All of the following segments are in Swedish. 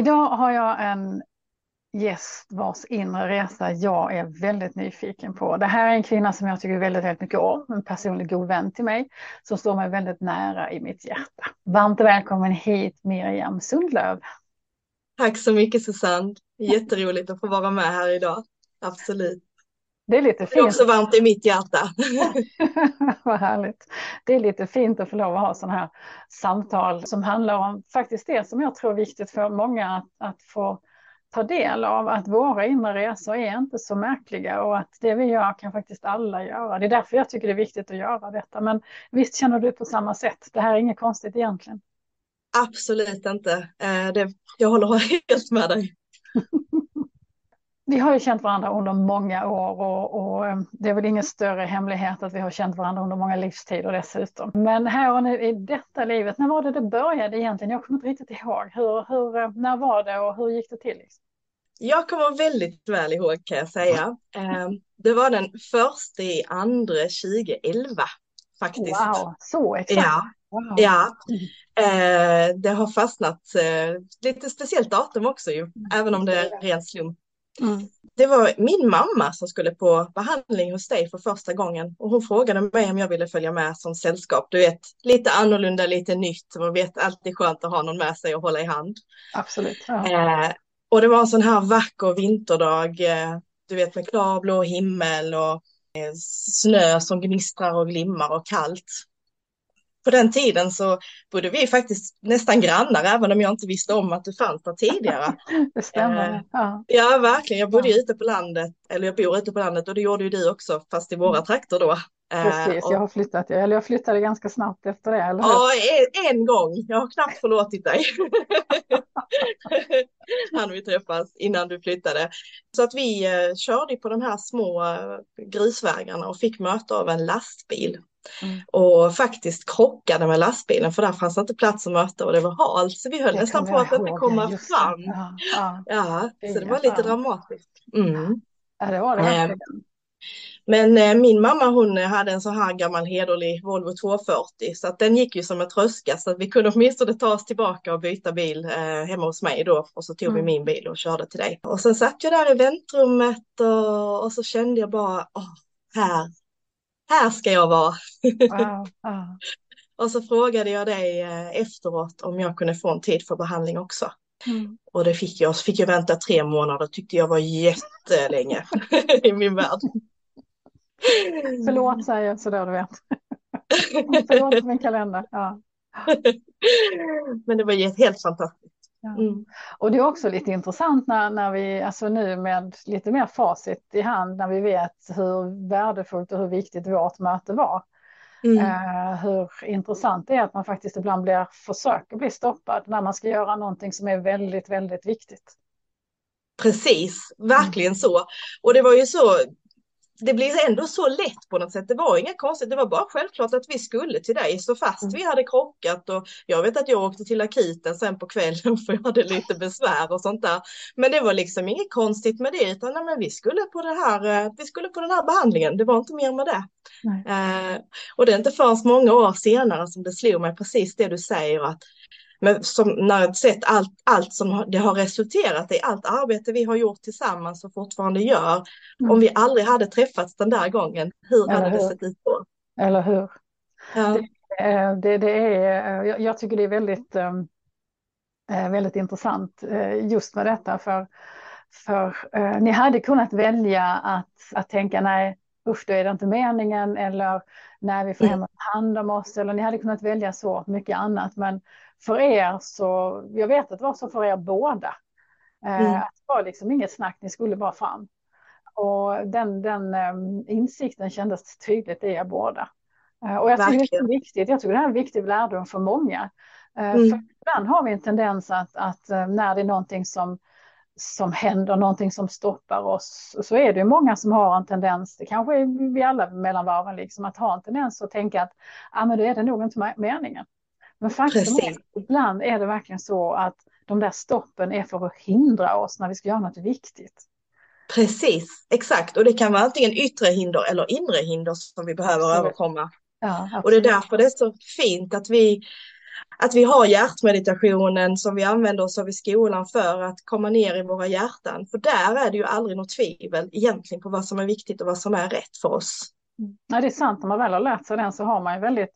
Idag har jag en gäst vars inre resa jag är väldigt nyfiken på. Det här är en kvinna som jag tycker väldigt, väldigt mycket om, en personlig god vän till mig, som står mig väldigt nära i mitt hjärta. Varmt välkommen hit Miriam Sundlöv. Tack så mycket Susanne, jätteroligt att få vara med här idag, absolut. Det är lite fint. Det är också varmt i mitt hjärta. Vad härligt. Det är lite fint att få lov att ha sådana här samtal som handlar om faktiskt det som jag tror är viktigt för många att, att få ta del av. Att våra inre resor är inte så märkliga och att det vi gör kan faktiskt alla göra. Det är därför jag tycker det är viktigt att göra detta. Men visst känner du på samma sätt? Det här är inget konstigt egentligen. Absolut inte. Eh, det, jag håller helt med dig. Vi har ju känt varandra under många år och, och, eh, det är väl ingen större hemlighet att vi har känt varandra under många livstider dessutom. Men här och nu i detta livet, när var det det började egentligen? Jag kommer inte riktigt ihåg. Hur, hur, eh, när var det och hur gick det till? Liksom? Jag kommer väldigt väl ihåg kan jag säga. Eh, det var den första i andra 2011 faktiskt. Wow, så exakt. Ja, wow. ja. det har fastnat lite speciellt datum också ju, även om det är ren slump. Mm. Det var min mamma som skulle på behandling hos dig för första gången och hon frågade mig om jag ville följa med som sällskap. Du vet, lite annorlunda, lite nytt. Man vet alltid skönt att ha någon med sig och hålla i hand. Absolut. Ja. Eh, och det var en sån här vacker vinterdag, eh, du vet med klarblå himmel och eh, snö som gnistrar och glimmar och kallt på den tiden så bodde vi faktiskt nästan grannar, även om jag inte visste om att du fanns där tidigare. Det stämmer. Eh, ja. ja, verkligen. Jag bodde ja. ute på landet, eller jag bor ute på landet och det gjorde ju du också, fast i våra mm. trakter då. Eh, Precis, jag har flyttat, eller jag flyttade ganska snabbt efter det, eller hur? Ja, en, en gång. Jag har knappt förlåtit dig. Han vi träffas innan du flyttade. Så att vi eh, körde på de här små grusvägarna och fick möte av en lastbil Mm. Och faktiskt krockade med lastbilen för där fanns inte plats att möta och det var halt så vi höll det nästan på att inte komma fram. Ja, ja. ja, så det var lite dramatiskt. Mm. Ja, det var det verkligen. Men eh, min mamma hon hade en så här gammal hederlig Volvo 240 så att den gick ju som en tröska så att vi kunde åtminstone ta oss tillbaka och byta bil eh, hemma hos mig då och så tog mm. vi min bil och körde till dig. Och sen satt jag där i väntrummet och, och så kände jag bara, åh, här, här ska jag vara. Wow. Wow. och så frågade jag dig eh, efteråt om jag kunde få en tid för behandling också. Mm. Och det fick jag, så fick jag vänta tre månader, tyckte jag var jättelänge i min värld. Förlåt säger jag sådär du vet. Förlåt min kalender. Ja. Men det var helt fantastiskt. Mm. Och det är också lite intressant när, när vi, alltså nu med lite mer facit i hand, när vi vet hur värdefullt och hur viktigt vårt möte var. Mm. Uh, hur intressant det är att man faktiskt ibland blir, försöker bli stoppad när man ska göra någonting som är väldigt, väldigt viktigt. Precis, verkligen mm. så. Och det var ju så, det blir ändå så lätt på något sätt. Det var inga konstigt, det var bara självklart att vi skulle till dig. Så fast mm. vi hade krockat och jag vet att jag åkte till akuten sen på kvällen för jag hade lite besvär och sånt där. Men det var liksom inget konstigt med det utan nej, men vi skulle på det här, eh, vi skulle på den här behandlingen. Det var inte mer med det. Eh, och det är inte förrän många år senare som det slog mig precis det du säger att Men som, när jag sett allt, allt som det har resulterat i, allt arbete vi har gjort tillsammans och fortfarande gör. Mm. Om vi aldrig hade träffats den där gången, hur Eller hade det sett ut då? Eller hur? Ja. Det, det, det är, jag, jag, tycker det är väldigt, um, väldigt intressant just med detta. För, för ni hade kunnat välja att, att tänka nej, usch då är det inte meningen eller när vi får mm. hem hand om oss eller ni hade kunnat välja så mycket annat. Men för er så, jag vet att det var så för er båda. Eh, mm. Att det var liksom inget snack, ni skulle bara fram. Och den, den um, insikten kändes tydligt i er båda. Uh, och jag tycker det är viktigt, jag tycker det är en viktig lärdom för många. Uh, mm. För ibland har vi en tendens att, att när det är någonting som som händer, någonting som stoppar oss. Så är det många som har en tendens, det kanske är vi alla mellan varven, liksom, att ha en tendens att tänka att ah, men då är det nog inte meningen. Men faktum är ibland är det verkligen så att de där stoppen är för att hindra oss när vi ska göra något viktigt. Precis, exakt. Och det kan vara antingen yttre hinder eller inre hinder som vi behöver absolut. överkomma. Ja, och det är därför det är så fint att vi att vi har hjärtmeditationen som vi använder oss av i skolan för att komma ner i våra hjärtan. För där är det ju aldrig något tvivel egentligen på vad som är viktigt och vad som är rätt för oss. Ja, det är sant, när man väl har lärt sig den så har man ju väldigt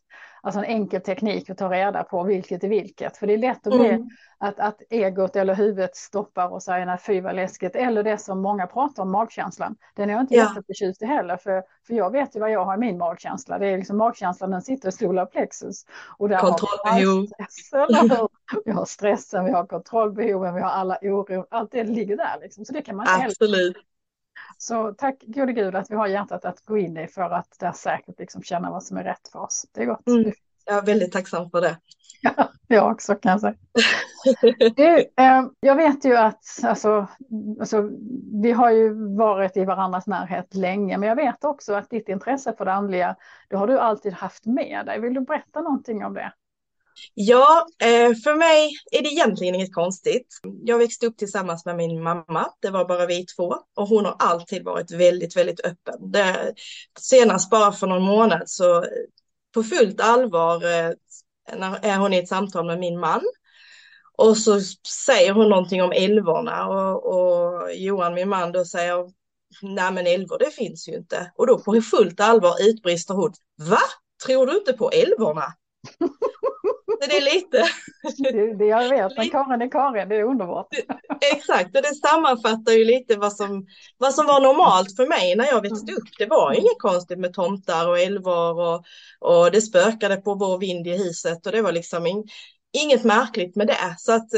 alltså en enkel teknik att ta reda på vilket är vilket. För det är lätt att bli mm. att, att egot eller huvudet stoppar och säger nej fy vad läskigt. Eller det som många pratar om, magkänslan. Den är jag inte ja. jätteförtjust i heller. För, för jag vet ju vad jag har i min magkänsla. Det är liksom magkänslan, den sitter i solar plexus. Och där Kontrollbehov. Har vi, har stressen, vi har kontrollbehoven, vi har alla oro. Allt det ligger där liksom. Så det kan man Absolut. Så tack gode gud att vi har hjärtat att gå in i för att där säkert liksom känna vad som är rätt för oss. Det är gott. Mm. Jag är väldigt tacksam för det. Ja, jag också kan jag säga. Du, eh, jag vet ju att alltså, alltså, vi har ju varit i varandras närhet länge, men jag vet också att ditt intresse för det andliga, det har du alltid haft med dig. Vill du berätta någonting om det? Ja, eh, för mig är det egentligen inget konstigt. Jag växte upp tillsammans med min mamma. Det var bara vi två och hon har alltid varit väldigt, väldigt öppen. Det, senast bara för någon månad så på fullt allvar eh, är hon i ett samtal med min man. Och så säger hon någonting om älvorna och, och Johan, min man, då säger nej men älvor det finns ju inte. Och då på fullt allvar utbrister hon, va? Tror du inte på älvorna? det är lite... Det, det jag vet, men Karin är Karin, det är underbart. Exakt, och det sammanfattar ju lite vad som, vad som var normalt för mig när jag växte upp. Det var inget konstigt med tomtar och älvar och, och det spökade på vår vind i huset och det var liksom in, inget märkligt med det. Så att,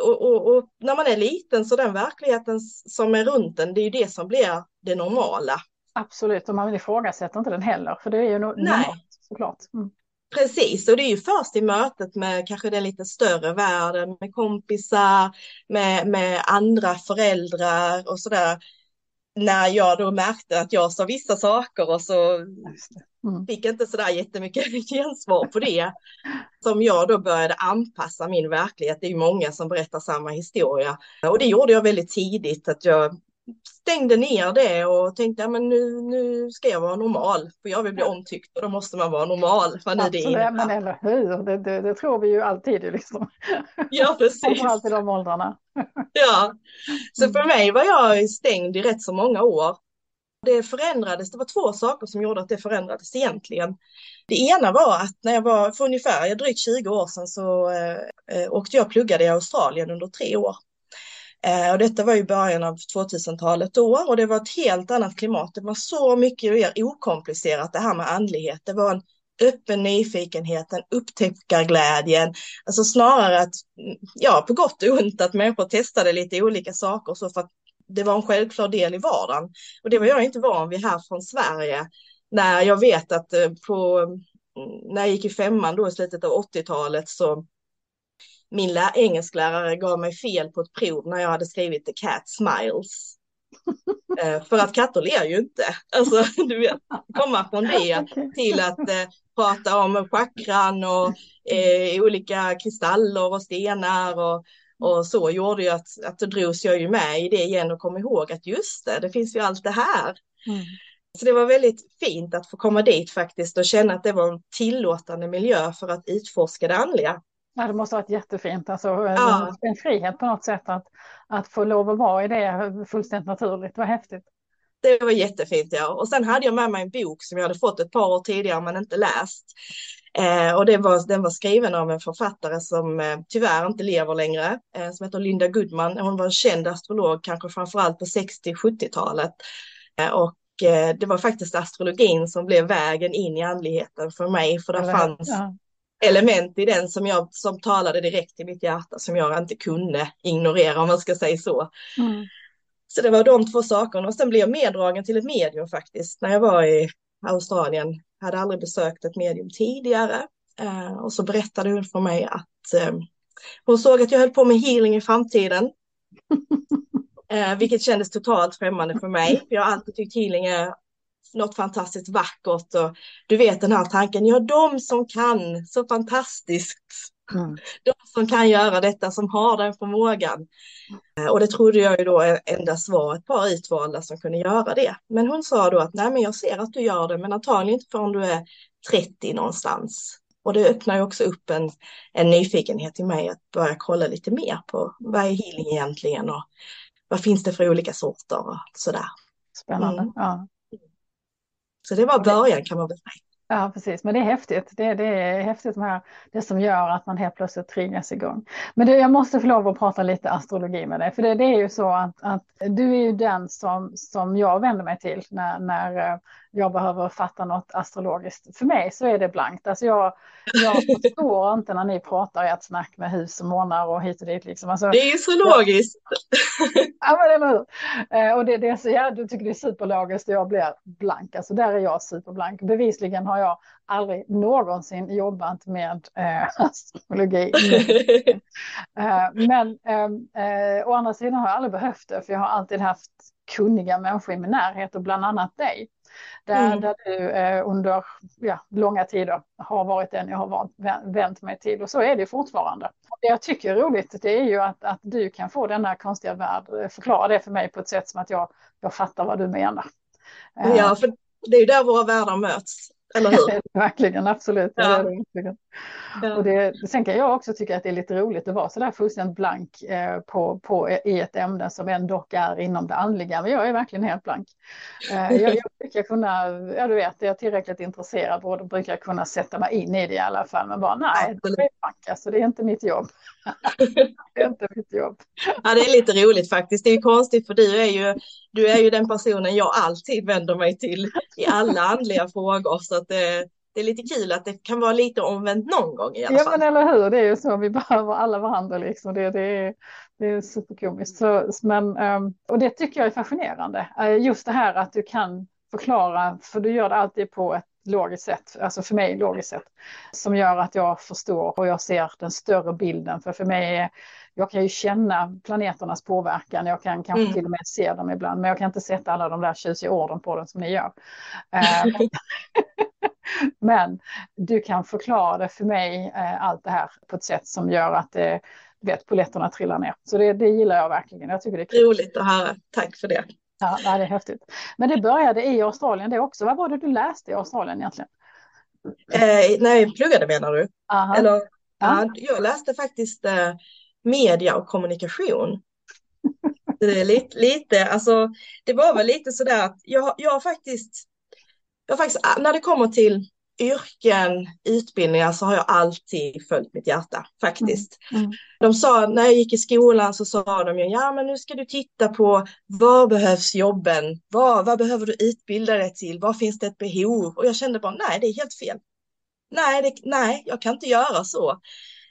och, och, och, när man är liten så den verkligheten som är runt en, det är ju det som blir det normala. Absolut, och man ifrågasätter inte den heller, för det är ju no Nej. normalt såklart. Mm. Precis, och det är ju först i mötet med kanske den lite större världen, med kompisar, med, med andra föräldrar och sådär. När jag då märkte att jag sa vissa saker och så mm. fick inte sådär jättemycket gensvar på det. Som jag då började anpassa min verklighet. Det är ju många som berättar samma historia. Och det gjorde jag väldigt tidigt, att jag stängde ner det och tänkte att nu, nu ska jag vara normal. För jag vill bli omtyckt och då måste man vara normal. Vad nu det men eller hur, det, det, det, tror vi ju alltid. Liksom. Ja, precis. Framförallt i de åldrarna. ja, så för mig var jag stängd i rätt så många år. Det förändrades, det var två saker som gjorde att det förändrades egentligen. Det ena var att när jag var för ungefär drygt 20 år sedan så eh, eh, åkte jag och pluggade i Australien under tre år. Eh, och detta var i början av 2000-talet då och det var ett helt annat klimat. Det var så mycket mer okomplicerat det här med andlighet. Det var en öppen nyfikenhet, en upptäckarglädjen. Alltså snarare att, ja på gott och ont att människor testade lite olika saker så för att det var en självklar del i vardagen. Och det var jag inte van vid här från Sverige. När jag vet att eh, på, mm, när jag gick i femman då i slutet av 80-talet så min engelsklärare gav mig fel på ett prov när jag hade skrivit The Cat Smiles. eh, för att katter ler ju inte. Alltså, du vet, komma från det till att eh, prata om chakran och eh, olika kristaller och stenar och, och så gjorde ju att, att då drogs jag ju med i det igen och kom ihåg att just det, det finns ju allt det här. Mm. Så det var väldigt fint att få komma dit faktiskt och känna att det var en tillåtande miljö för att utforska det andliga. Ja, det måste ha varit jättefint. Alltså, ja. En frihet på något sätt att, att få lov att vara i det fullständigt naturligt. Vad häftigt. Det var jättefint ja. Och sen hade jag med mig en bok som jag hade fått ett par år tidigare men inte läst. Eh, och var, den var skriven av en författare som eh, tyvärr inte lever längre, eh, som heter Linda Goodman. Hon var en känd astrolog, kanske framförallt på 60-70-talet. Eh, och eh, det var faktiskt astrologin som blev vägen in i andligheten för mig, för det fanns ja. Element i den som, jag, som talade direkt till mitt hjärta som jag inte kunde ignorera, om man ska säga så. Mm. Så det var de två sakerna och sen blev jag meddragen till ett medium faktiskt när jag var i Australien. Jag hade aldrig besökt ett medium tidigare eh, och så berättade hon för mig att eh, hon såg att jag höll på med healing i framtiden. eh, vilket kändes totalt främmande för mig. Jag har alltid tyckt healing är något fantastiskt vackert och du vet den här tanken, ja de som kan så fantastiskt Mm. De som kan göra detta, som har den förmågan. Eh, och det trodde jag ju då endast var ett par utvalda som kunde göra det. Men hon sa då att nej men jag ser att du gör det men antagligen inte förrän du är 30 någonstans. Och det öppnar ju också upp en, en nyfikenhet i mig att börja kolla lite mer på vad är healing egentligen och vad finns det för olika sorter och sådär. Spännande. Mm. Ja. Så det var början kan man väl säga. Ja, precis. Men det är häftigt. Det, det är häftigt med det som gör att man helt plötsligt triggas igång. Men du, jag måste få lov att prata lite astrologi med dig. För det, det är ju så att, att, du är ju den som, som jag vänder mig till när, när eh, jag behöver fatta något astrologiskt. För mig så är det blankt. Alltså jag, jag förstår inte när ni pratar ert snack med hus och månar och hit och dit. Liksom. Alltså, det är så logiskt. ja, men eller hur? Eh, och det, det är så, ja, du tycker det är superlogiskt och jag blir blank. Alltså där är jag superblank. Bevisligen har jag aldrig någonsin jobbat med eh, astrologi. eh, men ehm, eh, å andra sidan har jag aldrig behövt det, för jag har alltid haft kunniga människor i min närhet och bland annat dig. Där, mm. där du eh, under ja, långa tider har varit den jag har vänt mig till och så är det fortfarande. Det jag tycker är roligt det är ju att, att du kan få denna konstiga värld, eh, förklara det för mig på ett sätt som att jag, jag fattar vad du menar. Ja, för det är ju där våra världar möts. Eller hur? verkligen, absolut. Ja. Det det, verkligen. Ja. Och det, sen kan jag också tycka att det är lite roligt att vara så där fullständigt blank eh, på, på, i ett ämne som ändå är inom det andliga. Men jag är verkligen helt blank. Eh, jag, jag brukar kunna, ja du vet, jag är tillräckligt intresserad och då brukar jag kunna sätta mig in i det i alla fall. Men bara nej, det är blank, alltså, det är inte mitt jobb. det är inte mitt jobb. Ja, det är lite roligt faktiskt. Det är konstigt för du är ju, du är ju den personen jag alltid vänder mig till i alla andliga frågor. Så att det, det är lite kul att det kan vara lite omvänt någon gång i alla fall. Ja men eller hur, det är ju så, vi behöver alla varandra liksom. Det, det, är, det är superkomiskt. Så, men, ehm, och det tycker jag är fascinerande. Eh, just det här att du kan förklara, för du gör det alltid på ett logiskt sätt, alltså för mig logiskt sätt, som gör att jag förstår och jag ser den större bilden. För för mig är, jag kan ju känna planeternas påverkan, jag kan kanske mm. till och med se dem ibland, men jag kan inte sätta alla de där tjusiga orden på dem som ni gör. Eh, men du kan förklara det för mig, eh, allt det här, på ett sätt som gör att det, vet, poletterna trillar ner. Så det, det gillar jag verkligen. Jag tycker det är kul. Roligt att höra. Tack för det. Ja, det är häftigt. Men det började i Australien det också. Vad var det du läste i Australien egentligen? Eh, när jag pluggade menar du? Aha. Eller, ja. jag läste faktiskt eh, media och kommunikation. det är lite, lite, alltså det var väl lite sådär att jag, jag faktiskt, jag faktiskt, när det kommer till yrken, utbildningar så har jag alltid följt mitt hjärta faktiskt. Mm. Mm. De sa, när jag gick i skolan så sa de ju, ja men nu ska du titta på var behövs jobben? Var, vad behöver du utbilda dig till? Var finns det ett behov? Och jag kände bara, nej det är helt fel. Nej, det, nej jag kan inte göra så.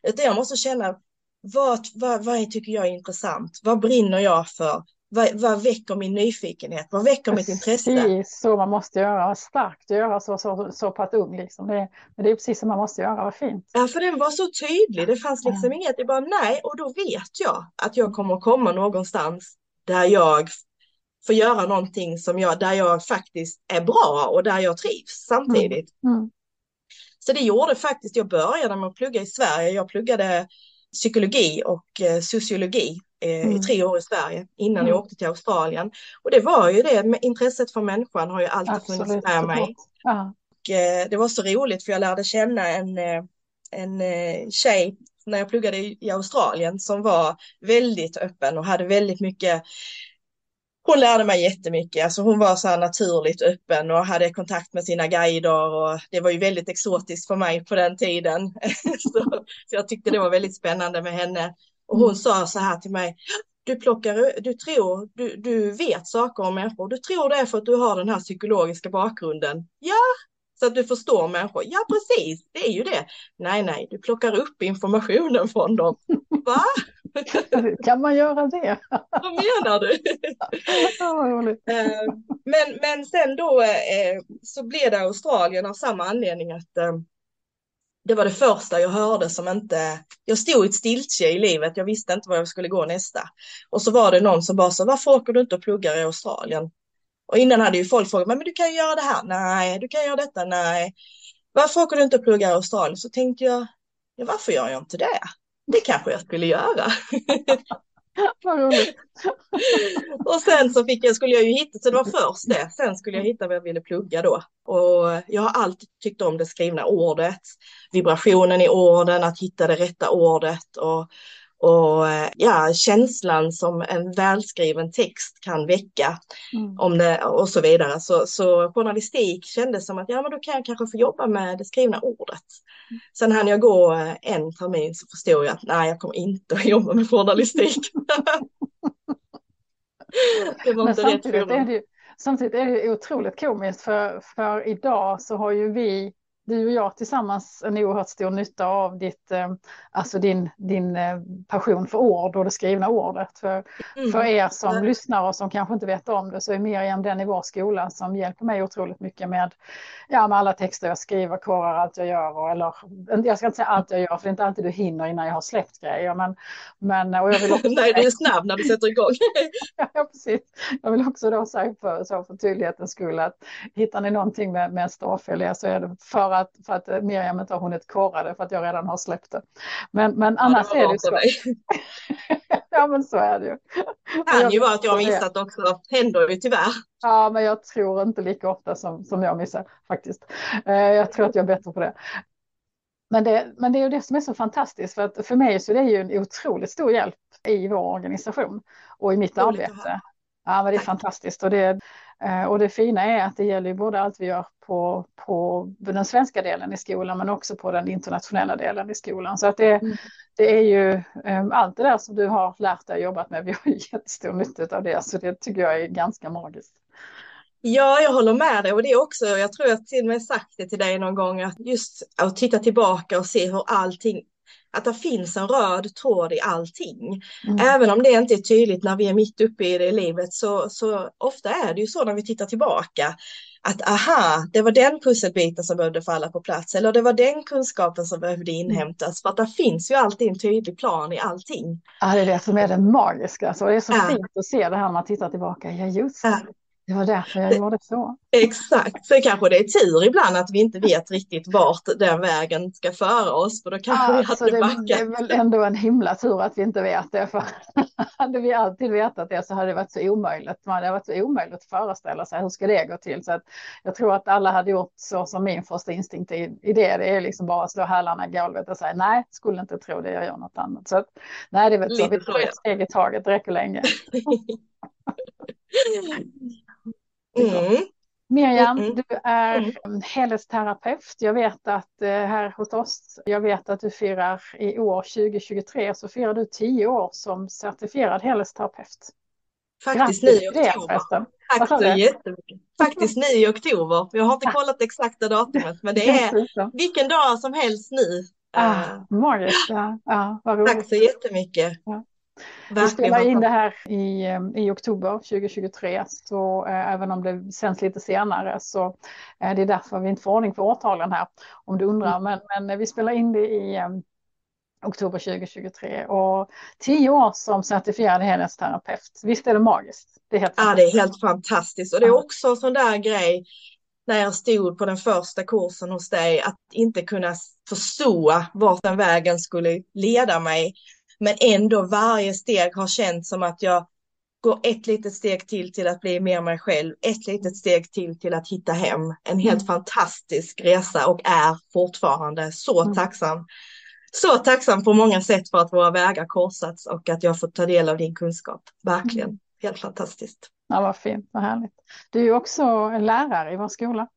Utan jag måste känna, vad, vad, vad tycker jag är intressant? Vad brinner jag för? vad, vad väcker min nyfikenhet? Vad väcker precis, mitt intresse? Precis så man måste göra. Starkt att göra så, så, så pass ung. Liksom. Det, men det är precis som man måste göra. Vad fint. Ja, för den var så tydlig. Det fanns liksom ja. inget. Det bara nej. Och då vet jag att jag kommer komma någonstans där jag får göra någonting som jag, där jag faktiskt är bra och där jag trivs samtidigt. Mm. Mm. Så det gjorde faktiskt, jag började med att plugga i Sverige. Jag pluggade psykologi och eh, sociologi eh, mm. i tre år i Sverige innan mm. jag åkte till Australien. Och det var ju det, intresset för människan har ju alltid Absolut. funnits med mig. Ja. Och, eh, det var så roligt för jag lärde känna en, en tjej när jag pluggade i Australien som var väldigt öppen och hade väldigt mycket hon lärde mig jättemycket, alltså hon var så här naturligt öppen och hade kontakt med sina guider och det var ju väldigt exotiskt för mig på den tiden. så, så jag tyckte det var väldigt spännande med henne. Och hon sa så här till mig, du plockar, du tror, du, du vet saker om människor, du tror det är för att du har den här psykologiska bakgrunden. Ja, så att du förstår människor. Ja, precis, det är ju det. Nej, nej, du plockar upp informationen från dem. Va? Kan man göra det? Vad menar du? Eh, men, men sen då eh, så blev det Australien av samma anledning att eh, det var det första jag hörde som inte, jag stod i ett stiltje i livet, jag visste inte var jag skulle gå nästa. Och så var det någon som bara sa, varför åker du inte och pluggar i Australien? Och innan hade ju folk frågat, men du kan ju göra det här, nej, du kan göra detta, nej. Varför åker du inte och pluggar i Australien? Så tänkte jag, ja, varför gör jag inte det? Det kanske jag skulle göra. och sen så fick jag, skulle jag ju hitta, så det var först det, sen skulle jag hitta vad jag ville plugga då. Och jag har alltid tyckt om det skrivna ordet, vibrationen i orden, att hitta det rätta ordet och, och ja, känslan som en välskriven text kan väcka mm. om det, och så vidare. Så, så journalistik kändes som att ja, men då kan jag kanske få jobba med det skrivna ordet. Sen hann jag gå en termin så förstod jag att nej, jag kommer inte att jobba med journalistik. det var men inte rätt mig. Samtidigt är det otroligt komiskt för, för idag så har ju vi du och jag tillsammans en oerhört stor nytta av ditt, eh, alltså din, din eh, passion för ord och det skrivna ordet. För, mm. för er som mm. lyssnar och som kanske inte vet om det så är Miriam den i vår skola som hjälper mig otroligt mycket med, ja, med alla texter jag skriver, korar, allt jag gör. Och, eller, jag ska inte säga allt jag gör för det är inte alltid du hinner innan jag har släppt grejer. Men, men, och jag vill också... Nej, du är snabb när du sätter igång. ja, precis. Jag vill också då säga för, så för tydlighetens skull att hittar ni någonting med, med stavfel så är det för att, för att Miriam inte har hunnit korra det för att jag redan har släppt det. Men, men annars ja, det är det så. ja men så är det ju. Det kan ju vara att jag har missat också, händer ju tyvärr. Ja men jag tror inte lika ofta som, som jag missar faktiskt. Eh, jag tror att jag är bättre på det. Men det, men det är ju det som är så fantastiskt för att för mig så är det ju en otroligt stor hjälp i vår organisation och i mitt arbete. Ja, men det är fantastiskt och det, Eh, och det fina är att det gäller både allt vi gör på, på den svenska delen i skolan men också på den internationella delen i skolan. Så att det, mm. det är ju eh, allt det där som du har lärt dig och jobbat med. Vi har jättestor nytta av det så det tycker jag är ganska magiskt. Ja, jag håller med dig och det är också, jag tror jag till och med sagt det till dig någon gång, att just att titta tillbaka och se hur allting att det finns en röd tråd i allting. Mm. Även om det inte är tydligt när vi är mitt uppe i det livet så, så ofta är det ju så när vi tittar tillbaka att aha, det var den pusselbiten som behövde falla på plats eller det var den kunskapen som behövde mm. inhämtas för att det finns ju alltid en tydlig plan i allting. Ja, det är det som är det magiska. Så det är så ja. fint att se det här när man tittar tillbaka. Ja, just det. Ja. Det var därför jag gjorde så. Exakt, sen kanske det är tur ibland att vi inte vet riktigt vart den vägen ska föra oss. För då kanske ja, vi hade det, backat. det är väl ändå en himla tur att vi inte vet det. För hade vi alltid vetat det så hade det varit så omöjligt. Det hade varit så omöjligt att föreställa sig hur ska det gå till. Så att jag tror att alla hade gjort så som min första instinkt i, i det. Det är liksom bara att slå hälarna i golvet och säga nej, skulle inte tro det, jag gör något annat. Så att, nej, det är väl så. Vi tar ett steg i taget, det räcker länge. Mm. Miriam, mm. du är mm. helhetsterapeut. Jag vet att eh, här hos oss, jag vet att du firar i år 2023 så firar du tio år som certifierad helhetsterapeut. Faktiskt 9 oktober. Tack så jättemycket. Faktiskt 9 oktober. Jag har inte kollat exakta datumet men det är vilken dag som helst nu. Ah, magiskt. Ja, ja, Tack så jättemycket. Ja. Vi spelar in det här i, eh, i oktober 2023 så eh, även om det sänds lite senare så är det därför vi inte får ordning på årtalen här om du undrar. Mm. Men, men eh, vi spelar in det i eh, oktober 2023 och tio år som certifierad helhetsterapeut. Visst är det magiskt? Det är helt ja, det är helt fantastiskt och det är också en sån där grej när jag stod på den första kursen hos dig att inte kunna förstå vart den vägen skulle leda mig men ändå varje steg har känts som att jag går ett litet steg till till att bli mer mig själv, ett litet steg till till att hitta hem. En helt mm. fantastisk resa och är fortfarande så mm. tacksam så tacksam på många sätt för att våra vägar korsats och att jag fått ta del av din kunskap. Verkligen, mm. Helt fantastiskt. Ja, vad fint, vad härligt. Du är också lärare i vår skola.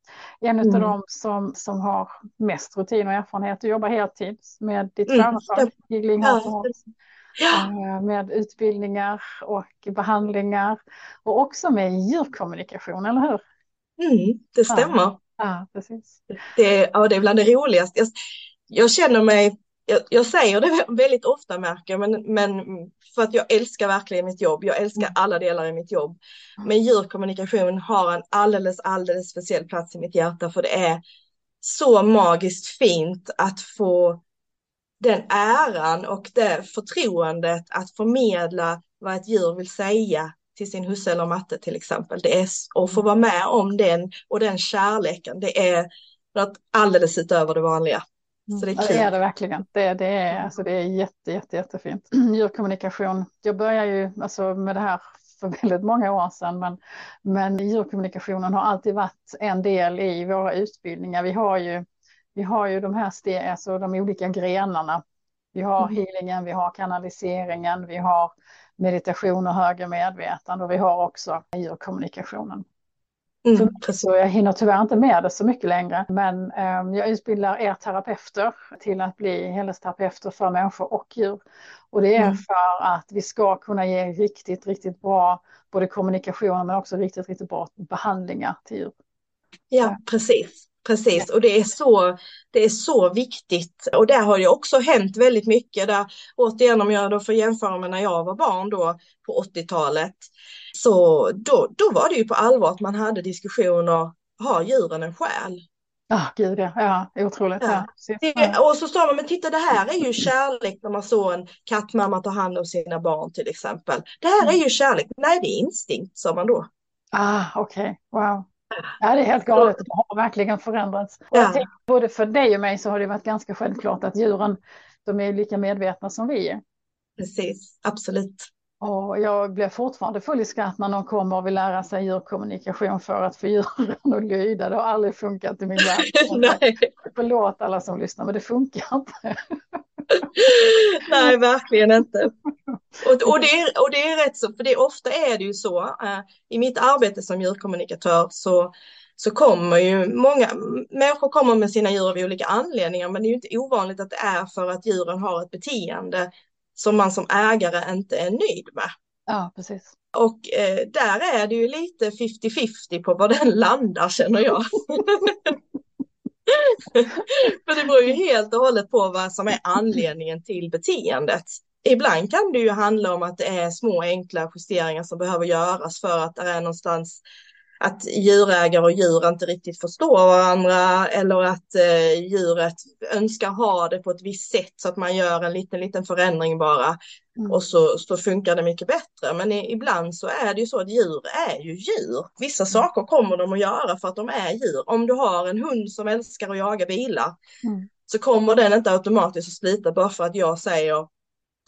En mm. av dem som, som har mest rutin och erfarenhet. Du jobbar heltid med ditt mm. företag, Giggling ja. Ja. Eh, med utbildningar och behandlingar och också med djurkommunikation, eller hur? Mm, det stämmer. Ja, ja precis. Det, ja, det är bland det roligaste. Jag, jag känner mig jag, jag, säger det väldigt ofta märker men, men för att jag älskar verkligen mitt jobb. Jag älskar mm. alla delar i mitt jobb. Men djurkommunikation har en alldeles, alldeles speciell plats i mitt hjärta för det är så magiskt fint att få den äran och det förtroendet att förmedla vad ett djur vill säga till sin husse eller matte till exempel. Det är att få vara med om den och den kärleken. Det är något alldeles utöver det vanliga. Så det är kul. Ja, det är det verkligen. Det, det, är, alltså, det är jätte, jätte, jättefint. Djurkommunikation. Jag började ju alltså, med det här för väldigt många år sedan, men, men djurkommunikationen har alltid varit en del i våra utbildningar. Vi har ju, vi har ju de här steg, alltså de olika grenarna. Vi har mm. healingen, vi har kanaliseringen, vi har meditation och högre medvetande och vi har också djurkommunikationen. Mm, så jag hinner tyvärr inte med det så mycket längre. Men eh, jag utbildar er terapeuter till att bli helhetsterapeuter för människor och djur. Och det är mm. för att vi ska kunna ge riktigt, riktigt bra både kommunikation men också riktigt, riktigt bra behandlingar till djur. Ja, precis. Precis, och det är, så, det är så viktigt. Och där har det också hänt väldigt mycket. Där, återigen om jag då får jämföra med när jag var barn då på 80-talet. Så då, då var det ju på allvar att man hade diskussioner, har djuren en själ? Ja, oh, gud ja, ja otroligt. Ja. Ja. Det, och så sa man, men titta det här är ju kärlek när man såg en kattmamma ta hand om sina barn till exempel. Det här är ju kärlek, nej det är instinkt sa man då. Ah, okej, okay. wow. Ja, det är helt galet. Det har verkligen förändrats. Och ja. tänker, både för dig och mig så har det varit ganska självklart att djuren, de är lika medvetna som vi är. Precis, absolut. Och jag blir fortfarande full i skratt när någon kommer och vill lära sig djurkommunikation för att få djuren att lyda. Det har aldrig funkat i min värld. Förlåt alla som lyssnar, men det funkar inte. Nej, verkligen inte. Och, och, det är, och det är rätt så, för det ofta är det ju så. Uh, I mitt arbete som djurkommunikatör så, så kommer ju många människor kommer med sina djur av olika anledningar, men det är ju inte ovanligt att det är för att djuren har ett beteende som man som ägare inte är nöjd med. Ja, precis. Och eh, där är det ju lite 50-50 på var den landar känner jag. För det beror ju helt och hållet på vad som är anledningen till beteendet. Ibland kan det ju handla om att det är små enkla justeringar som behöver göras för att det är någonstans att djurägare och djur inte riktigt förstår varandra eller att eh, djuret önskar ha det på ett visst sätt så att man gör en liten, liten förändring bara mm. och så, så funkar det mycket bättre. Men i, ibland så är det ju så att djur är ju djur. Vissa mm. saker kommer de att göra för att de är djur. Om du har en hund som älskar att jaga bilar mm. så kommer den inte automatiskt att slita bara för att jag säger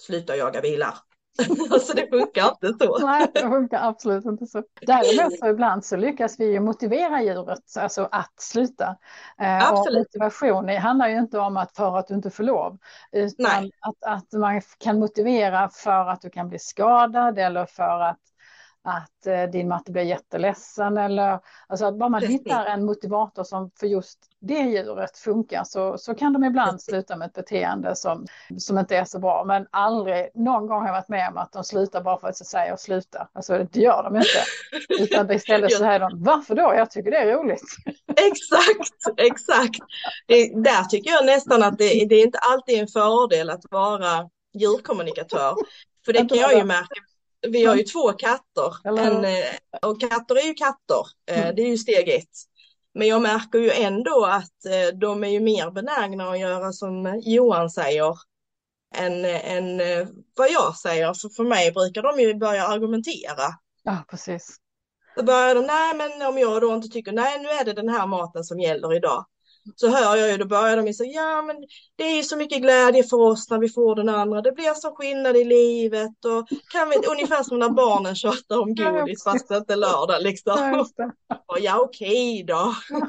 sluta jaga bilar. alltså det funkar inte så. Nej, det funkar absolut inte så. Däremot så ibland så lyckas vi ju motivera djuret alltså att sluta. Eh, absolut. Och motivation det handlar ju inte om att för att du inte får lov, utan att, att man kan motivera för att du kan bli skadad eller för att att eh, din matte blir jätteledsen eller alltså att bara man Precis. hittar en motivator som för just det djuret funkar så, så kan de ibland Precis. sluta med ett beteende som, som inte är så bra. Men aldrig, någon gång har jag varit med om att de slutar bara för att säga och sluta. Alltså det gör de inte. Utan istället så säger de, varför då? Jag tycker det är roligt. Exakt, exakt. Det, där tycker jag nästan att det, det är inte alltid en fördel att vara djurkommunikatör. För det kan jag ju märka vi har ju två katter en, eh, och katter är ju katter. Eh, mm. Det är ju steg ett. Men jag märker ju ändå att eh, de är ju mer benägna att göra som Johan säger än, än vad jag säger. För för mig brukar de ju börja argumentera. Ja, precis. Då börjar de, nej men om jag då inte tycker, nej nu är det den här maten som gäller idag så hör jag ju, då börjar de säga, ja men det är ju så mycket glädje för oss när vi får den andra, det blir så skillnad i livet och kan vi, ungefär som när barnen tjatar om godis fast det inte är lördag liksom. Ja, ja okej då.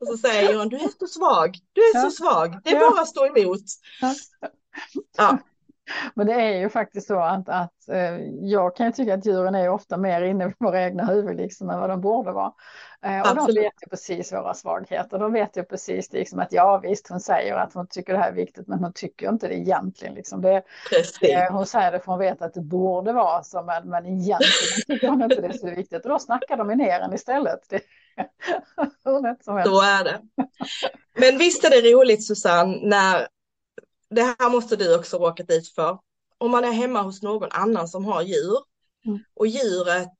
Och så säger Johan, du är så svag, du är så svag, det är bara att stå emot. Ja. Men det är ju faktiskt så att, att eh, jag kan tycka att djuren är ofta mer inne i våra egna huvud liksom än vad de borde vara. Eh, och de vet ju precis våra svagheter. De vet ju precis liksom att ja visst hon säger att hon tycker det här är viktigt men hon tycker inte det egentligen. Liksom. Det, eh, hon säger det för hon vet att det borde vara så men, men egentligen tycker hon inte det är så viktigt. Och då snackar de ner en istället. Det, så är det. Men visst är det roligt Susanne när det här måste du också råkat ut för. Om man är hemma hos någon annan som har djur mm. och djuret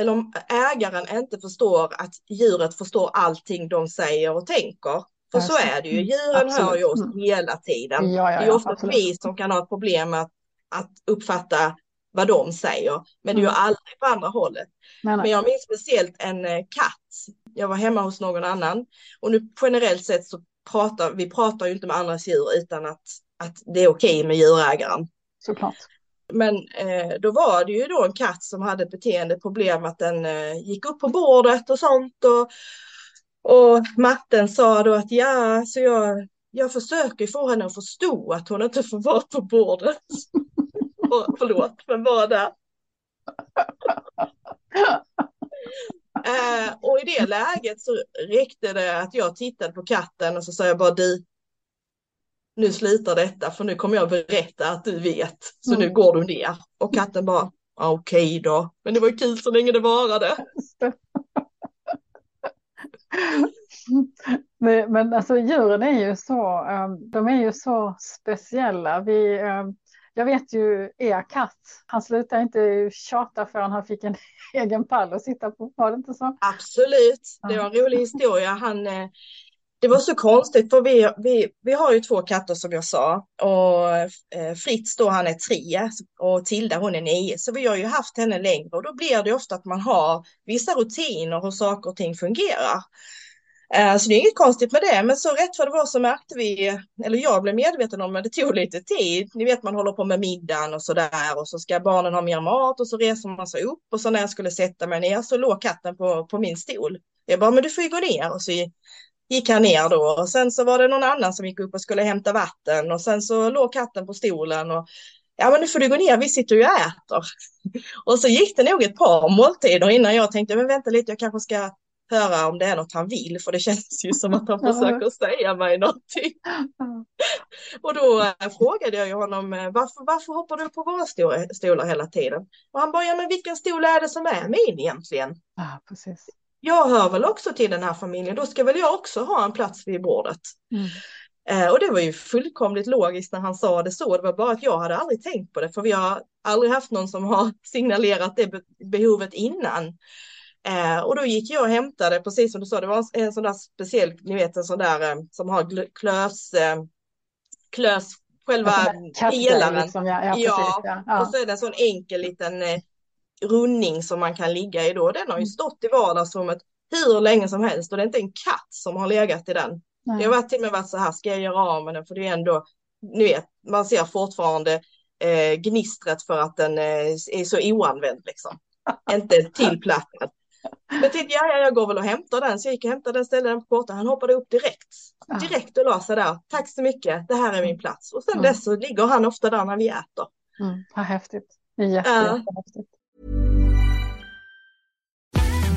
eller om ägaren inte förstår att djuret förstår allting de säger och tänker. För så är det ju, djuren absolut. hör ju oss mm. hela tiden. Ja, ja, det är ofta vi som kan ha ett problem med att, att uppfatta vad de säger. Men det är ju mm. aldrig på andra hållet. Nej, nej. Men jag minns speciellt en eh, katt. Jag var hemma hos någon annan och nu generellt sett så pratar vi pratar ju inte med andras djur utan att, att det är okej okay med djurägaren. Såklart. Men eh, då var det ju då en katt som hade beteendeproblem att den eh, gick upp på bordet och sånt. Och, och matten sa då att ja, så jag, jag försöker få henne att förstå att hon inte får vara på bordet. och, förlåt, men bara där. eh, och i det läget så räckte det att jag tittade på katten och så sa jag bara du, nu slutar detta för nu kommer jag berätta att du vet. Så mm. nu går du ner. Och katten bara, okej okay då. Men det var kul så länge det varade. men, alltså djuren är ju så, um, de är ju så speciella. Vi, um, jag vet ju er katt, han slutade inte tjata förrän han fick en egen pall att sitta på, var det inte så? Absolut, det var en rolig historia. Han, eh, det var så konstigt för vi, vi, vi har ju två katter som jag sa och eh, Fritz då han är tre och Tilda hon är nio så vi har ju haft henne längre och då blir det ofta att man har vissa rutiner hur saker och ting fungerar. Eh, så det är inget konstigt med det, men så rätt för det var så märkte vi, eller jag blev medveten om att det tog lite tid. Ni vet man håller på med middagen och så där och så ska barnen ha mer mat och så reser man sig upp och så när jag skulle sätta mig ner så låg katten på, på min stol. Jag bara, men du får ju gå ner och så gick han ner då och sen så var det någon annan som gick upp och skulle hämta vatten och sen så låg katten på stolen och ja men nu får du gå ner, vi sitter ju och äter. Och så gick det nog ett par måltider innan jag tänkte, men vänta lite, jag kanske ska höra om det är något han vill, för det känns ju som att han försöker säga mig någonting. Och då äh, frågade jag ju honom, eh, varför, varför hoppar du på våra stolar hela tiden? Och han bara, ja men vilken stol är det som är min egentligen? Ja, precis jag hör väl också till den här familjen, då ska väl jag också ha en plats vid bordet. Mm. Eh, och det var ju fullkomligt logiskt när han sa det så, det var bara att jag hade aldrig tänkt på det, för vi har aldrig haft någon som har signalerat det behovet innan. Eh, och då gick jag och hämtade, precis som du sa, det var en, sån där speciell, ni vet en sån där eh, som har klös, klös själva pelaren. Liksom, ja, ja, ja, ja, ja, och så är det en sån enkel liten rundning som man kan ligga i då. Den har ju mm. stått i vardagsrummet hur länge som helst och det är inte en katt som har legat i den. Nej. Det har varit till och med varit så här, ska jag göra av med den? För det är ändå, ni vet, man ser fortfarande eh, gnistret för att den eh, är så oanvänd liksom. inte tillplattad. Men tänkte ja, jag går väl och hämtar den. Så jag gick och hämtade den, ställde den på porten. Han hoppade upp direkt. Direkt och la sig där. Tack så mycket, det här är min plats. Och sen mm. dess så ligger han ofta där när vi äter. Mm. Vad häftigt. Det är jätte, uh, jättehäftigt.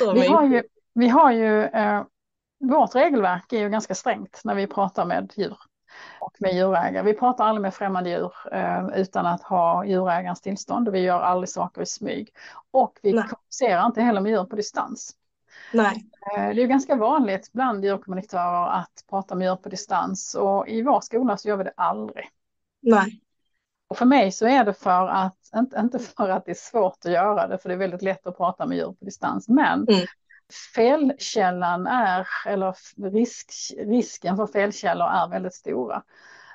Så Vi har ju, vi har ju eh, vårt regelverk är ju ganska strängt när vi pratar med djur och med djurägare. Vi pratar aldrig med främmande djur eh, utan att ha djurägarens tillstånd. Vi gör aldrig saker i smyg. Och vi Nej. kommunicerar inte heller med djur på distans. Nej, Eh, Det är ju ganska vanligt bland djurkommunikatörer att prata med djur på distans och i vår skola så gör vi det aldrig. nej, Och för mig så är det för att, inte, inte för att det är svårt att göra det, för det är väldigt lätt att prata med djur på distans, men Mm. felkällan är, eller risk, risken för felkällor är väldigt stora.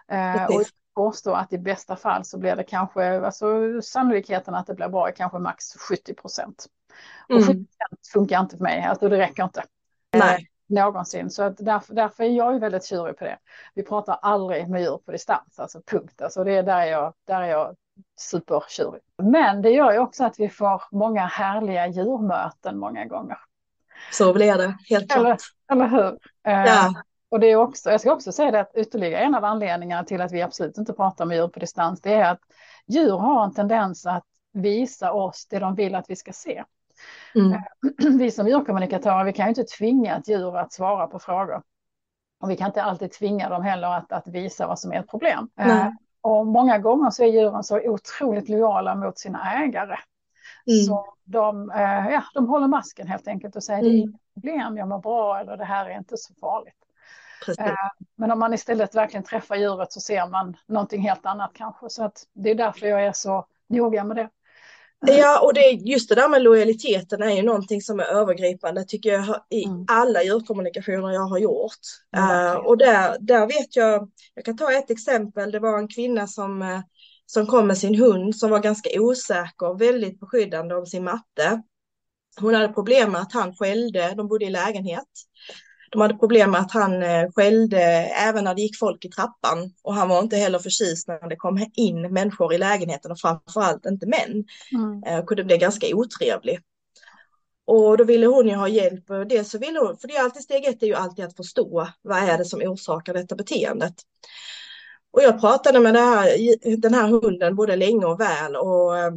Eh, och påstår att i bästa fall så blir det kanske, alltså sannolikheten att det blir bra är kanske max 70 procent. Och 70 mm, procent funkar inte för mig, alltså det räcker inte. nej, någonsin. Så att därför, därför är jag ju väldigt tjurig på det. Vi pratar aldrig med djur på distans, alltså punkt. Alltså det är där är jag, där är jag supertjurig. Men det gör ju också att vi får många härliga djurmöten många gånger. så blir det, helt Eller, klart. eller hur? Eh, Ja, Och det är också, jag ska också säga det att ytterligare en av anledningarna till att vi absolut inte pratar med djur på distans, det är att djur har en tendens att visa oss det de vill att vi ska se. Mm, vi som djurkommunikatörer, vi kan ju inte tvinga ett djur att svara på frågor. Och vi kan inte alltid tvinga dem heller att, att visa vad som är ett problem. Nej. Eh, och många gånger så är djuren så otroligt lojala mot sina ägare. Mm. Så de, eh, ja, de håller masken helt enkelt och säger det är Mm. inget problem, jag mår bra eller det här är inte så farligt. precis. Eh, Men om man istället verkligen träffar djuret så ser man någonting helt annat kanske. Så att det är därför jag är så noga med det. Ja, och det, just det där med lojaliteten är ju någonting som är övergripande tycker jag i Mm. alla djurkommunikationer jag har gjort. Eh, verkligen. och där, där vet jag, jag kan ta ett exempel, det var en kvinna som, eh, som kom med sin hund som var ganska osäker och väldigt beskyddande om sin matte. Hon hade problem med att han skällde, de bodde i lägenhet. De hade problem med att han eh, skällde även när det gick folk i trappan och han var inte heller förtjust när det kom in människor i lägenheten och framförallt inte män Mm. eh, kunde bli ganska otrevlig. Och då ville hon ju ha hjälp. Det så ville hon, för det är alltid steg ett är ju alltid att förstå vad är det som orsakar detta beteendet. Och jag pratade med här, den här hunden både länge och väl och eh,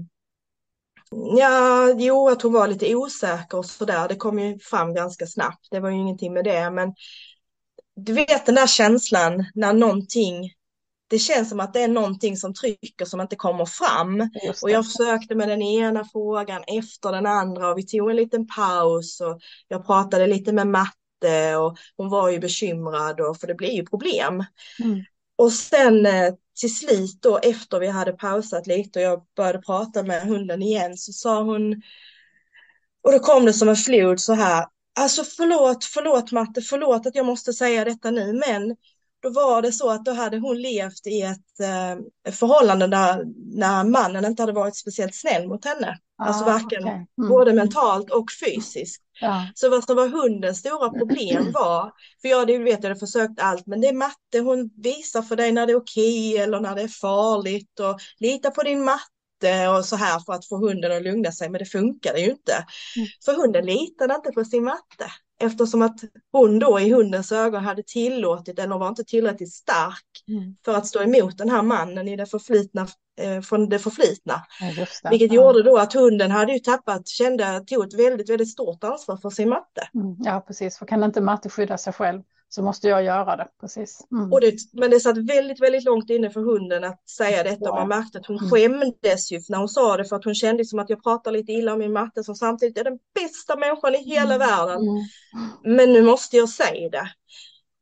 ja, jo, att hon var lite osäker och sådär. Det kom ju fram ganska snabbt. Det var ju ingenting med det, men du vet den där känslan när någonting, det känns som att det är någonting som trycker som inte kommer fram. Och jag försökte med den ena frågan efter den andra och vi tog en liten paus och jag pratade lite med matte och hon var ju bekymrad och för det blir ju problem. Mm. Och sen eh, till slut då efter vi hade pausat lite och jag började prata med hunden igen så sa hon och då kom det som en flod så här. Alltså förlåt, förlåt Matte, förlåt att jag måste säga detta nu men då var det så att då hade hon levt i ett eh, förhållande där när mannen inte hade varit speciellt snäll mot henne. Alltså Ah, varken okej. Mm. både mentalt och fysiskt. Ja. Så vad som var hundens stora problem var, för jag det vet jag hade försökt allt, men det är matte, hon visar för dig när det är okej eller när det är farligt och lita på din matte och så här för att få hunden att lugna sig, men det funkade ju inte. Mm. För hunden litade inte på sin matte eftersom att hon då i hundens ögon hade tillåtit eller var inte tillräckligt stark Mm. för att stå emot den här mannen i det förflutna, eh, från det förflutna. Ja, det. Vilket Ja. gjorde då att hunden hade ju tappat, kände, tog ett väldigt, väldigt stort ansvar för sin matte. Mm, Ja, precis. För kan inte matte skydda sig själv så måste jag göra det. Precis. Mm. Och det, men det satt väldigt, väldigt långt inne för hunden att säga detta och man märkte att hon Mm. skämdes ju när hon sa det för att hon kände som att jag pratar lite illa om min matte som samtidigt är den bästa människan i hela världen. Mm. Men nu måste jag säga det.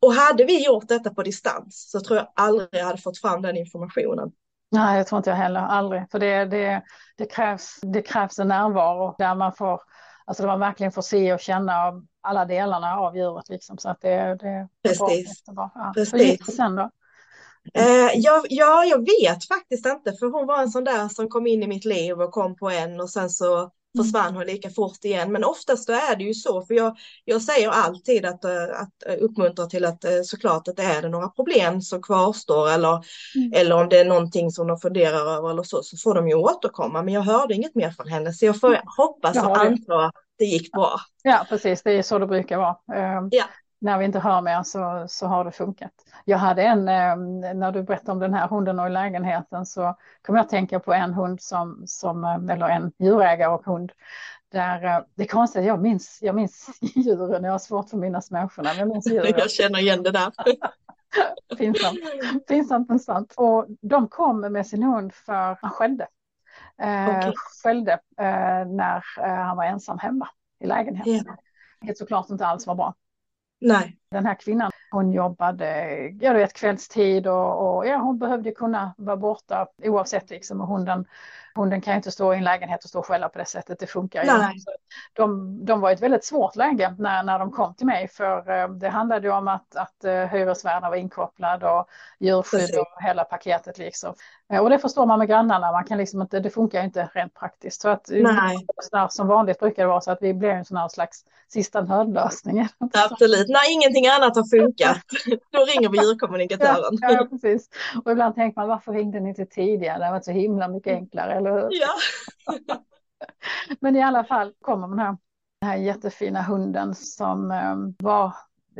Och hade vi gjort detta på distans så tror jag aldrig jag hade fått fram den informationen. Nej, jag tror inte jag heller. Aldrig. För det, det, det, krävs, det krävs en närvaro där man får, alltså där man verkligen får se och känna av alla delarna av djuret. Liksom. Så att det, det, bra. Precis. Jättebra. Ja. Precis. Hur gick det sen då? Eh, ja, ja, jag vet faktiskt inte, för hon var en sån där som kom in i mitt liv och kom på en och sen så försvann hon lika fort igen. Men oftast är det ju så, för jag, jag säger alltid att, eh, att eh, uppmuntra till att eh, såklart att är det några problem som kvarstår eller, Mm. eller om det är någonting som de funderar över eller så, så får de ju återkomma. Men jag hörde inget mer från henne, så jag får hoppas Jag och det. anta att det gick bra. Ja, precis. Det är så det brukar vara. Eh, Ja. När vi inte hör mer så, så har det funkat. Jag hade en, eh, när du berättade om den här hunden och lägenheten så kom jag att tänka på en hund som, som eh, eller en djurägare och hund Där, eh, det är konstigt, jag minns, jag minns djuren, jag har svårt för att minnas människorna. Men jag, minns djuren. jag känner igen det där. pinsamt, pinsamt men sant. Och de kom med sin hund för han skällde. Eh, okay. Skällde eh, när han var ensam hemma i lägenheten. Yeah. Vilket såklart inte alls var bra. Nej. Den här kvinnan, hon jobbade ja, vet, kvällstid och, och ja, hon behövde kunna vara borta oavsett liksom. Och hunden Hunden kan ju inte stå i en lägenhet och stå och skälla på det sättet, det funkar ju inte. De, de var i ett väldigt svårt läge när, när de kom till mig för eh, det handlade ju om att, att uh, hyresvärden var inkopplad och djurskydd Precis. och hela paketet liksom. Eh, och det förstår man med grannarna, man kan liksom inte, det funkar inte rent praktiskt. Så att Nej. som vanligt brukar det vara så att vi blir en sån här slags sista nödlösning. Absolut, när ingenting annat har funkat, då ringer vi djurkommunikatören. Ja, ja, precis. Och ibland tänker man, varför ringde ni inte tidigare? Det varit så himla mycket enklare, eller hur? Ja. Men i alla fall kommer den här, den här jättefina hunden som um, var,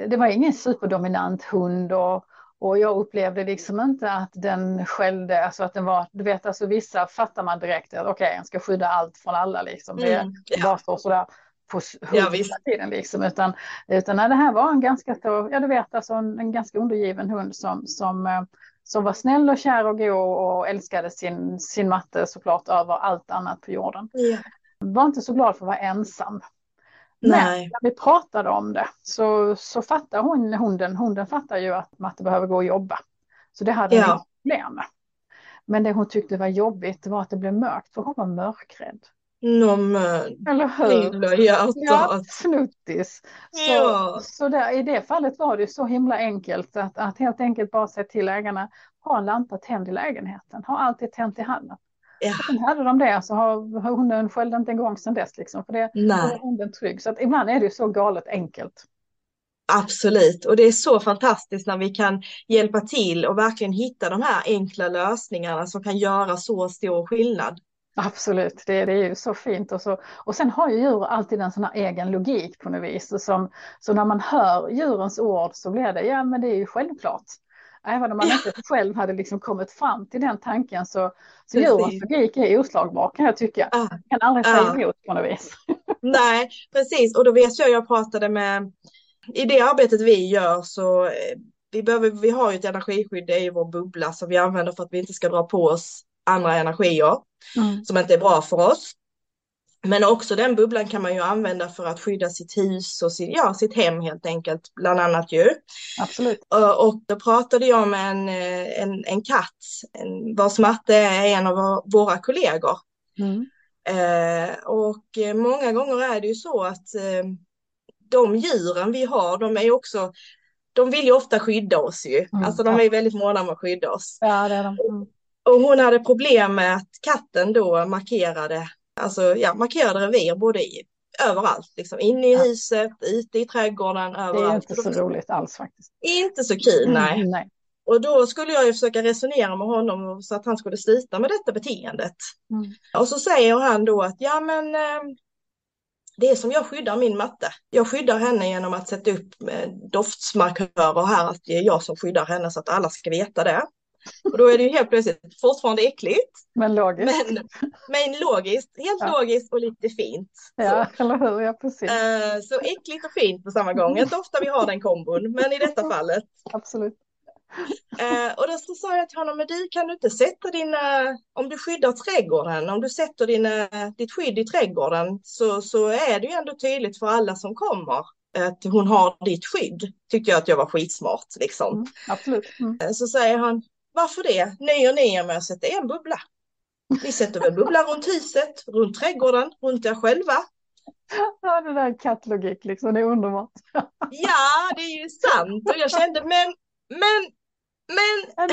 det var ingen superdominant hund och och jag upplevde liksom inte att den skällde, alltså att den var, du vet alltså vissa fattar man direkt att okej, okay, jag ska skydda allt från alla liksom. Det mm, ja. bara står sådär på ja, hela tiden liksom. Utan, utan nej, det här var en ganska ja du vet alltså en, en ganska undergiven hund som, som, eh, som var snäll och kär och god och älskade sin, sin matte såklart över allt annat på jorden. Ja. Var inte så glad för att vara ensam. Men Nej. när vi pratade om det så, så fattar hon, hunden, hunden fattar ju att matte behöver gå och jobba. Så det hade hon ja. problem med. Men det hon tyckte var jobbigt var att det blev mörkt, för hon var mörkrädd. Nåmen, Eller hur? Hjärtat. Ja, snuttis. Så, ja. så där, i det fallet var det så himla enkelt att, att helt enkelt bara säga till ägarna, ha en lampa tänd i lägenheten, ha alltid tänt i hallen. Ja. Sen hade de det så har hunden skällde inte en gång sedan dess. Liksom, för det var hunden trygg. Så att ibland är det så galet enkelt. Absolut, och det är så fantastiskt när vi kan hjälpa till och verkligen hitta de här enkla lösningarna som kan göra så stor skillnad. Absolut, det, det är ju så fint. Och, så, och sen har ju djur alltid en sån här egen logik på något vis. Som, så när man hör djurens ord så blir det, ja men det är ju självklart. Även om man inte själv hade liksom kommit fram till den tanken så, så djurens logik är oslagbar kan jag tycka. Ah, jag kan aldrig säga ah. emot på något vis. Nej, precis. Och då vet jag, jag pratade med, i det arbetet vi gör så eh, vi, behöver, vi har ju ett energiskydd, det är ju vår bubbla som vi använder för att vi inte ska dra på oss andra energier mm. som inte är bra för oss. Men också den bubblan kan man ju använda för att skydda sitt hus och sitt, ja, sitt hem helt enkelt, bland annat ju. Absolut. Och då pratade jag med en, eh, en, en katt en, vars matte är en av våra kollegor. Mm. Eh, och många gånger är det ju så att eh, de djuren vi har, de är också de vill ju ofta skydda oss ju. Mm. Alltså de är väldigt måna om att skydda oss. Ja, det är de. Mm. Och hon hade problem med att katten då markerade alltså, ja, markerade revir både i, överallt, liksom inne i ja. huset, ute i trädgården, överallt. Det är inte så roligt alls faktiskt. Inte så kul, nej. Mm, nej. Och då skulle jag ju försöka resonera med honom så att han skulle sluta med detta beteendet. Mm. Och så säger han då att ja men eh, det är som jag skyddar min matte. Jag skyddar henne genom att sätta upp eh, doftsmarkörer här, att det är jag som skyddar henne så att alla ska veta det. Och då är det ju helt plötsligt fortfarande äckligt. Men logiskt. Men, men logiskt, helt ja. logiskt och lite fint. Ja, så. eller hur, ja precis. Uh, så äckligt och fint på samma gång. Inte ofta vi har den kombon, men i detta fallet. Absolut. Uh, och då så sa jag till honom, men du kan du inte sätta dina, om du skyddar trädgården, om du sätter dina, ditt skydd i trädgården så, så är det ju ändå tydligt för alla som kommer att hon har ditt skydd. Tyckte jag att jag var skitsmart liksom. Mm, absolut. Mm. Eh, så säger han, varför det? Nöjer ni er med att sätta en bubbla? Ni sätter väl bubbla runt huset, runt trädgården, runt er själva? Ja, det där är kattlogik liksom, det är underbart. Ja, det är ju sant. Och jag kände, men, men, men.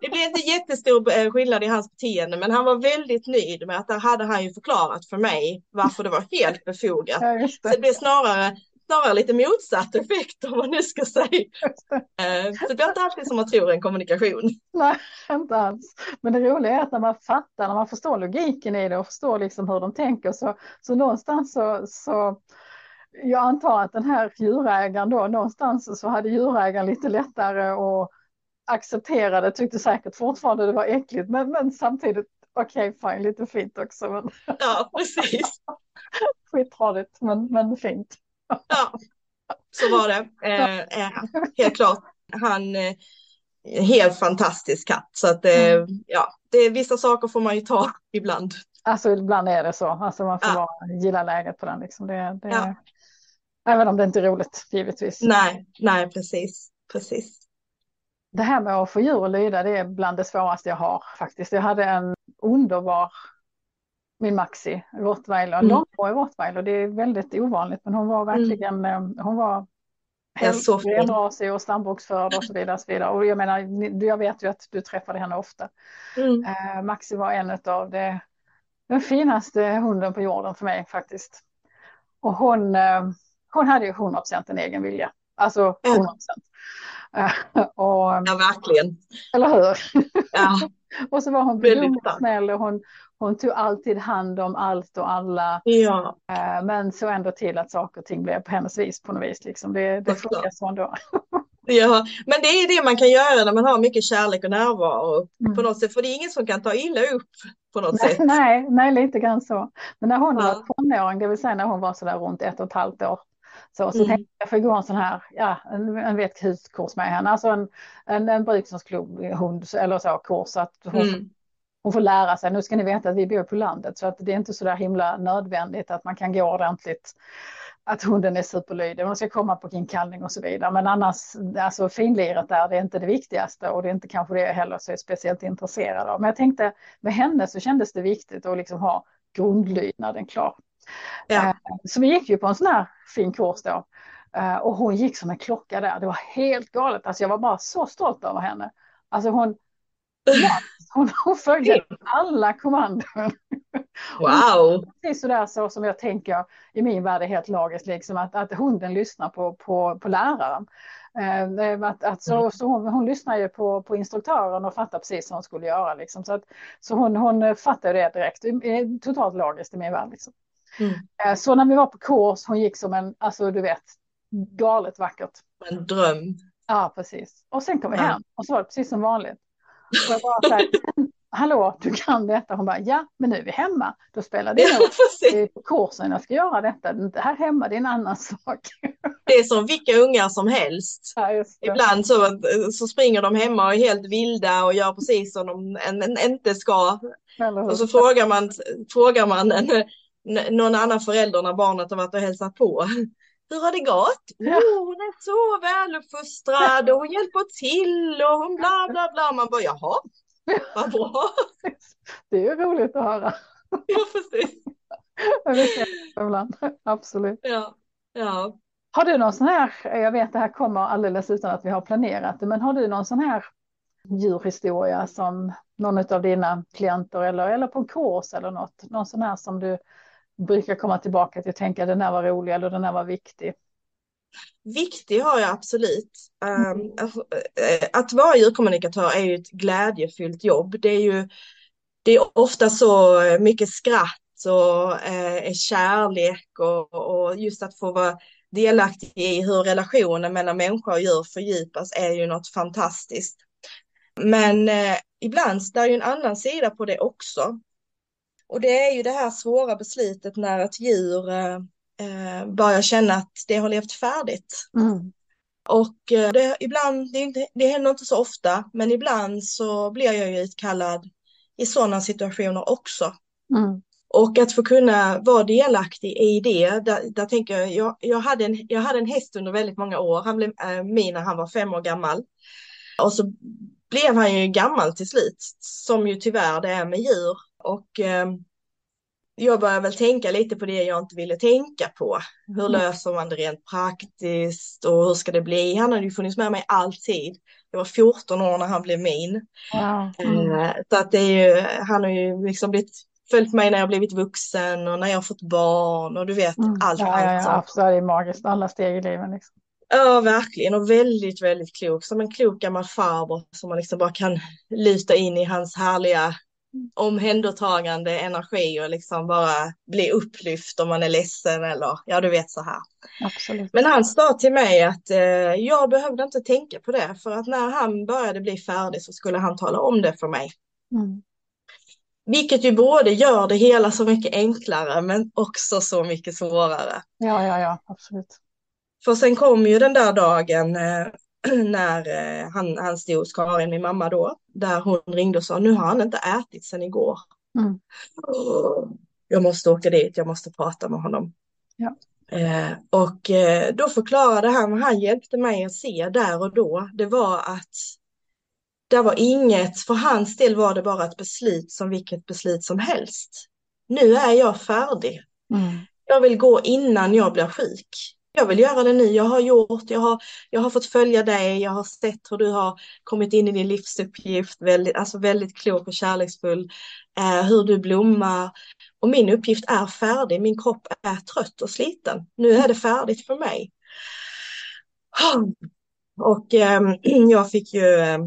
Det blev inte jättestor eh, skillnad i hans beteende, men han var väldigt nöjd med att där hade han ju förklarat för mig varför det var helt befogat. Ja, det. Så det blev snarare snarare lite motsatt effekt om man nu ska säga. Eh, så det blir inte alltid som man tror en kommunikation. Nej, inte alls. Men det roliga är att när man fattar, när man förstår logiken i det och förstår liksom hur de tänker så, så någonstans så, så jag antar att den här djurägaren då någonstans så hade djurägaren lite lättare att acceptera det, tyckte säkert fortfarande det var äckligt men, men samtidigt okej, okay, fine, lite fint också. Men... Ja, precis. Skitradigt, men, men fint. Ja, så var det. Eh, eh, helt klart. Han eh, helt fantastisk katt. Så att eh, mm. ja, det är, vissa saker får man ju ta ibland. Alltså ibland är det så. Alltså man får ja. bara gilla läget på den. Liksom. Det, det, ja. Även om det inte är roligt, givetvis. Nej, nej, precis. precis. Det här med att få djur att lyda, det är bland det svåraste jag har faktiskt. Jag hade en underbar, min Maxi, rottweiler, mm. långhårig rottweiler. Det är väldigt ovanligt, men hon var verkligen, mm. hon var helt renrasig och stambroksförd och så vidare. Och, så vidare. och jag menar, jag vet ju att du träffade henne ofta. Mm. Uh, Maxi var en av det, den finaste hunden på jorden för mig faktiskt. Och hon, uh, hon hade ju 100% en egen vilja. Alltså 100%. och, ja, verkligen. Eller hur? Ja. och så var hon väldigt snäll och hon, hon tog alltid hand om allt och alla. Ja. Eh, men så ändå till att saker och ting blev på hennes vis på något vis. Liksom. Det, det funkar så ändå. Ja, men det är det man kan göra när man har mycket kärlek och närvaro mm. på något sätt. För det är ingen som kan ta illa upp på något nej, sätt. Nej, nej, lite grann så. Men när hon ja. var tonåring, det vill säga när hon var sådär runt ett och ett halvt år, så, så mm. tänkte jag får gå en sån här, ja, en, en vetkurs med henne, alltså en, en, en brukshund eller så kurs, att hon, mm. Hon får lära sig. Nu ska ni veta att vi bor på landet så att det är inte så där himla nödvändigt att man kan gå ordentligt att hunden är superlydig, man ska komma på inkallning och så vidare. Men annars, alltså finliret där, det är inte det viktigaste och det är inte kanske det jag heller så är speciellt intresserad av. Men jag tänkte med henne så kändes det viktigt att liksom ha grundlydnaden klar. Ja. Eh, så vi gick ju på en sån här fin kurs då. Eh, och hon gick som en klocka där. Det var helt galet. Alltså jag var bara så stolt över henne. Alltså hon, hon, hon följde alla kommandon. Wow! Precis sådär så som jag tänker i min värld är helt logiskt, liksom, att, att hunden lyssnar på, på, på läraren. Eh, att, att, så, mm. så hon, hon lyssnar ju på, på instruktören och fattar precis vad hon skulle göra. Liksom. Så, att, så hon, hon fattar det direkt. Totalt logiskt i min värld. Liksom. Mm. Eh, så när vi var på kurs, hon gick som en, alltså du vet, galet vackert. En dröm. Ja, precis. Och sen kom vi hem och så var det precis som vanligt. Och jag bara så här, hallå, du kan detta. Hon bara, ja, men nu är vi hemma. Då spelar det ingen roll. På kursen jag ska göra detta. Det här hemma, det är en annan sak. Det är som vilka ungar som helst. Ja, Ibland så, så springer de hemma och är helt vilda och gör precis som de en, en, inte ska. Och så frågar man, frågar man en, någon annan förälder när barnet har varit och hälsat på. Hur har det gått? Ja. Oh, hon är så väluppfostrad och hon hjälper till och hon bla bla bla. Man bara jaha, vad bra. Det är ju roligt att höra. Ja, precis. ibland, absolut. Ja, ja. Har du någon sån här, jag vet det här kommer alldeles utan att vi har planerat det, men har du någon sån här djurhistoria som någon av dina klienter eller, eller på en kurs eller något, någon sån här som du brukar komma tillbaka till och tänka den här var rolig eller den här var viktig? Viktig har jag absolut. Mm. Um, att vara djurkommunikatör är ju ett glädjefyllt jobb. Det är ju det är ofta så mycket skratt och uh, kärlek och, och just att få vara delaktig i hur relationen mellan människa och djur fördjupas är ju något fantastiskt. Men eh, ibland det är ju en annan sida på det också. Och det är ju det här svåra beslutet när ett djur eh, eh, börjar känna att det har levt färdigt. Mm. Och eh, det, ibland, det, inte, det händer inte så ofta, men ibland så blir jag ju utkallad i sådana situationer också. Mm. Och att få kunna vara delaktig i det, där, där tänker jag, jag, jag, hade en, jag hade en häst under väldigt många år, han blev äh, min när han var fem år gammal. Och så blev han ju gammal till slut, som ju tyvärr det är med djur. Och eh, jag började väl tänka lite på det jag inte ville tänka på. Hur mm. löser man det rent praktiskt och hur ska det bli? Han hade ju funnits med mig alltid. Jag var 14 år när han blev min. Ja. Mm. Eh, så att det är ju, han har ju liksom blivit, följt mig när jag blivit vuxen och när jag fått barn och du vet mm. allt. Ja, ja, ja, absolut, det är magiskt, alla steg i livet. Liksom. Ja, verkligen och väldigt, väldigt klok. Som en klok gammal farbror som man liksom bara kan luta in i hans härliga omhändertagande energi och liksom bara bli upplyft om man är ledsen eller ja, du vet så här. Absolut. Men han sa till mig att eh, jag behövde inte tänka på det för att när han började bli färdig så skulle han tala om det för mig. Mm. vilket ju både gör det hela så mycket enklare men också så mycket svårare. Ja, ja, ja, absolut. För sen kom ju den där dagen eh, när eh, han, han stod hos Karin, min mamma då, där hon ringde och sa nu har han inte ätit sedan igår. Mm. Jag måste åka dit, jag måste prata med honom. Ja. Eh, och eh, då förklarade han han hjälpte mig att se där och då. Det var att det var inget, för hans del var det bara ett beslut som vilket beslut som helst. Nu är jag färdig. Mm. Jag vill gå innan jag blir sjuk. Jag vill göra det nu. Jag har gjort, jag har, jag har fått följa dig, jag har sett hur du har kommit in i din livsuppgift, väldigt, alltså väldigt klok och kärleksfull, eh, hur du blommar. Och min uppgift är färdig, min kropp är trött och sliten. Nu är det färdigt för mig. Och eh, jag fick ju eh,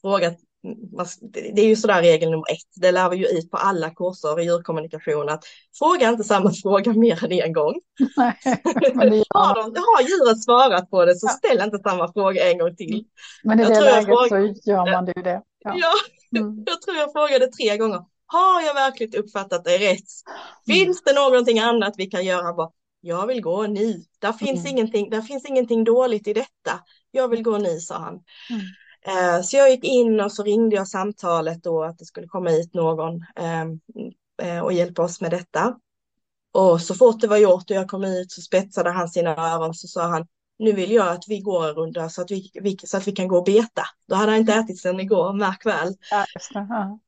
frågat det är ju sådär regel nummer ett, det lär vi ju ut på alla kurser i djurkommunikation att fråga inte samma fråga mer än en gång. Nej, har, de, har djuret svarat på det så ställ inte samma fråga en gång till. Men i det läget frågar- så gör man ju det. Ja. Ja, Mm. jag tror jag frågade tre gånger. Har jag verkligen uppfattat det rätt? Finns det någonting annat vi kan göra? Bara, jag vill gå nu. Där finns, Mm. ingenting, där finns ingenting dåligt i detta. Jag vill gå nu, sa han. Eh, Så jag gick in och så ringde jag samtalet då att det skulle komma hit någon ehm, eh, och hjälpa oss med detta. Och så fort det var gjort och jag kom ut så spetsade han sina öron så sa han nu vill jag att vi går en runda så att vi, vi, så att vi kan gå och beta. Då hade han inte ätit sedan igår, märk väl. Ja, just det. Ja.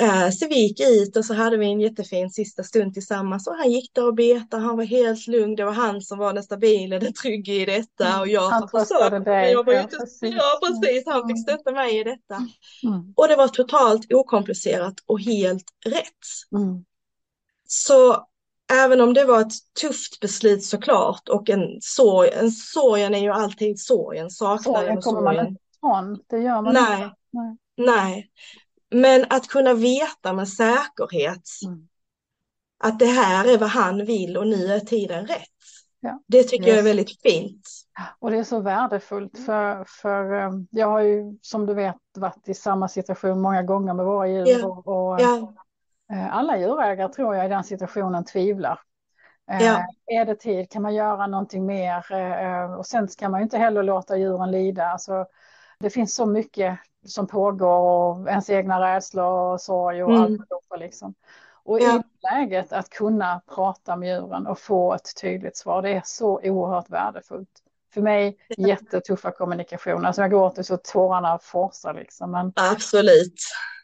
Eh, Så vi gick ut och så hade vi en jättefin sista stund tillsammans och han gick där och betade, han var helt lugn, det var han som var den stabila, den trygga i detta och jag. Han tröstade dig. Jag var Ja, inte, precis. ja precis, han fick stötta mig i detta. Mm. Och det var totalt okomplicerat och helt rätt. Mm. Så även om det var ett tufft beslut såklart och en sorg, en sorgen är ju alltid sorgen, saknaden Sorgen och kommer man sorgen. inte ifrån. Det gör man Nej. inte. Nej. Nej, men att kunna veta med säkerhet Mm. att det här är vad han vill och nu är tiden rätt. Ja. Det tycker jag är Yes. väldigt fint. Och det är så värdefullt för, för eh, jag har ju som du vet varit i samma situation många gånger med våra djur Ja. och, och Ja, eh, alla djurägare tror jag i den situationen tvivlar. Eh, Ja. Är det tid? Kan man göra någonting mer? Och sen ska man ju inte heller låta djuren lida. Alltså, det finns så mycket som pågår och ens egna rädslor och sorg och Mm. alltihopa liksom. Och Ja. i läget att kunna prata med djuren och få ett tydligt svar, det är så oerhört värdefullt. För mig jättetuffa kommunikationer, alltså jag går till så tårarna forsar liksom. Men, absolut.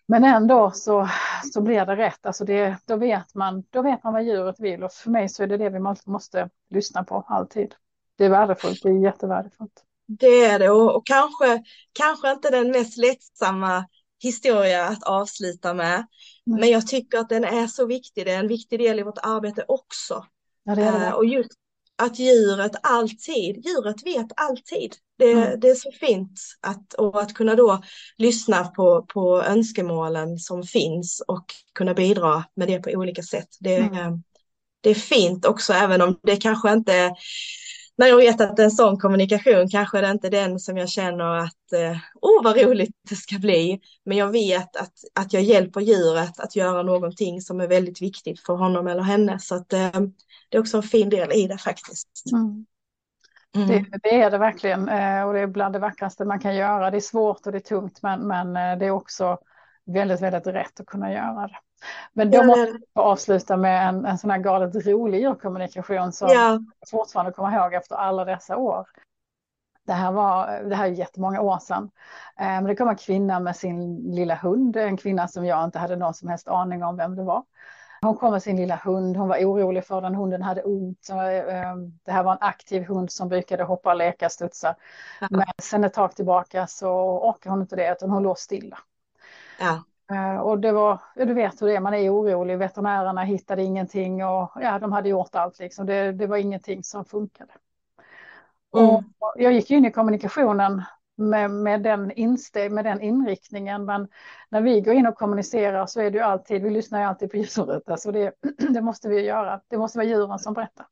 men ändå så, så blir det rätt, alltså det, då, vet man, då vet man vad djuret vill och för mig så är det det vi måste, måste lyssna på alltid. Det är värdefullt, det är jättevärdefullt. Det är det och, och kanske, kanske inte den mest lättsamma historia att avsluta med. Nej. Men jag tycker att den är så viktig. Det är en viktig del i vårt arbete också. Ja, det det. Eh, och just att djuret alltid, djuret vet alltid. Det, Mm. det är så fint att, och att kunna då lyssna på, på önskemålen som finns och kunna bidra med det på olika sätt. Det, Mm. det är fint också även om det kanske inte när jag vet att en sån kommunikation kanske är det inte den som jag känner att eh, åh vad roligt det ska bli. Men jag vet att, att jag hjälper djuret att göra någonting som är väldigt viktigt för honom eller henne. Så att eh, det är också en fin del i det faktiskt. Mm. Mm. Det, det är det verkligen eh, och det är bland det vackraste man kan göra. Det är svårt och det är tungt men, men det är också väldigt, väldigt rätt att kunna göra det. Men då Ja, måste jag avsluta med en, en sån här galet rolig djurkommunikation som Ja, jag fortfarande kommer ihåg efter alla dessa år. Det här var, det här är jättemånga år sedan. Eh, Men det kom en kvinna med sin lilla hund, en kvinna som jag inte hade någon som helst aning om vem det var. Hon kom med sin lilla hund, hon var orolig för den, hunden hade ont. Så, eh, Det här var en aktiv hund som brukade hoppa, leka, studsa. Ja. Men sen ett tag tillbaka så orkade hon inte det, utan hon låg stilla. ja, Eh, Och det var, du vet hur det är, man är orolig, veterinärerna hittade ingenting och ja, de hade gjort allt liksom. Det, det var ingenting som funkade. Mm. Och jag gick in i kommunikationen med, med, den inste, med den inriktningen, men när vi går in och kommunicerar så är det ju alltid, vi lyssnar ju alltid på djuret, alltså det, det måste vi göra. Det måste vara djuren som berättar.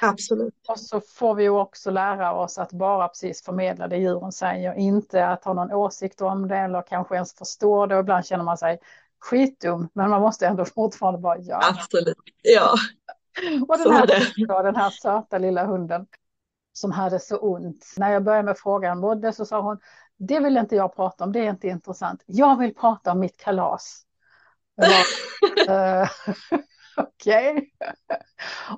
Absolut. Och så får vi ju också lära oss att bara precis förmedla det djuren säger, inte att ha någon åsikt om det eller kanske ens förstå det. Och ibland känner man sig skitdum, men man måste ändå fortfarande bara göra. Absolut, ja. Och den här, den här söta lilla hunden som hade så ont. När jag började med frågan mådde så sa hon, det vill inte jag prata om, det är inte intressant. Jag vill prata om mitt kalas. okej. Okay.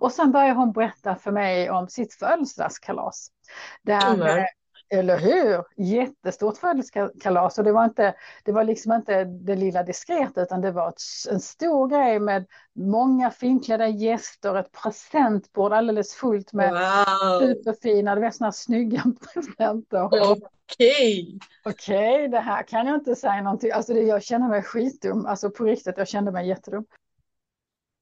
Och sen började hon berätta för mig om sitt födelsedagskalas. Där, mm. Eller hur? Jättestort födelsedagskalas och det var, inte, det var liksom inte det lilla diskreta utan det var en stor grej med många finklädda gäster, ett presentbord alldeles fullt med wow. superfina, det var sådana snygga presenter. Okej. Okay. Okej, okay, det här kan jag inte säga någonting, alltså det, jag känner mig skitdum, alltså på riktigt, jag kände mig jättedum.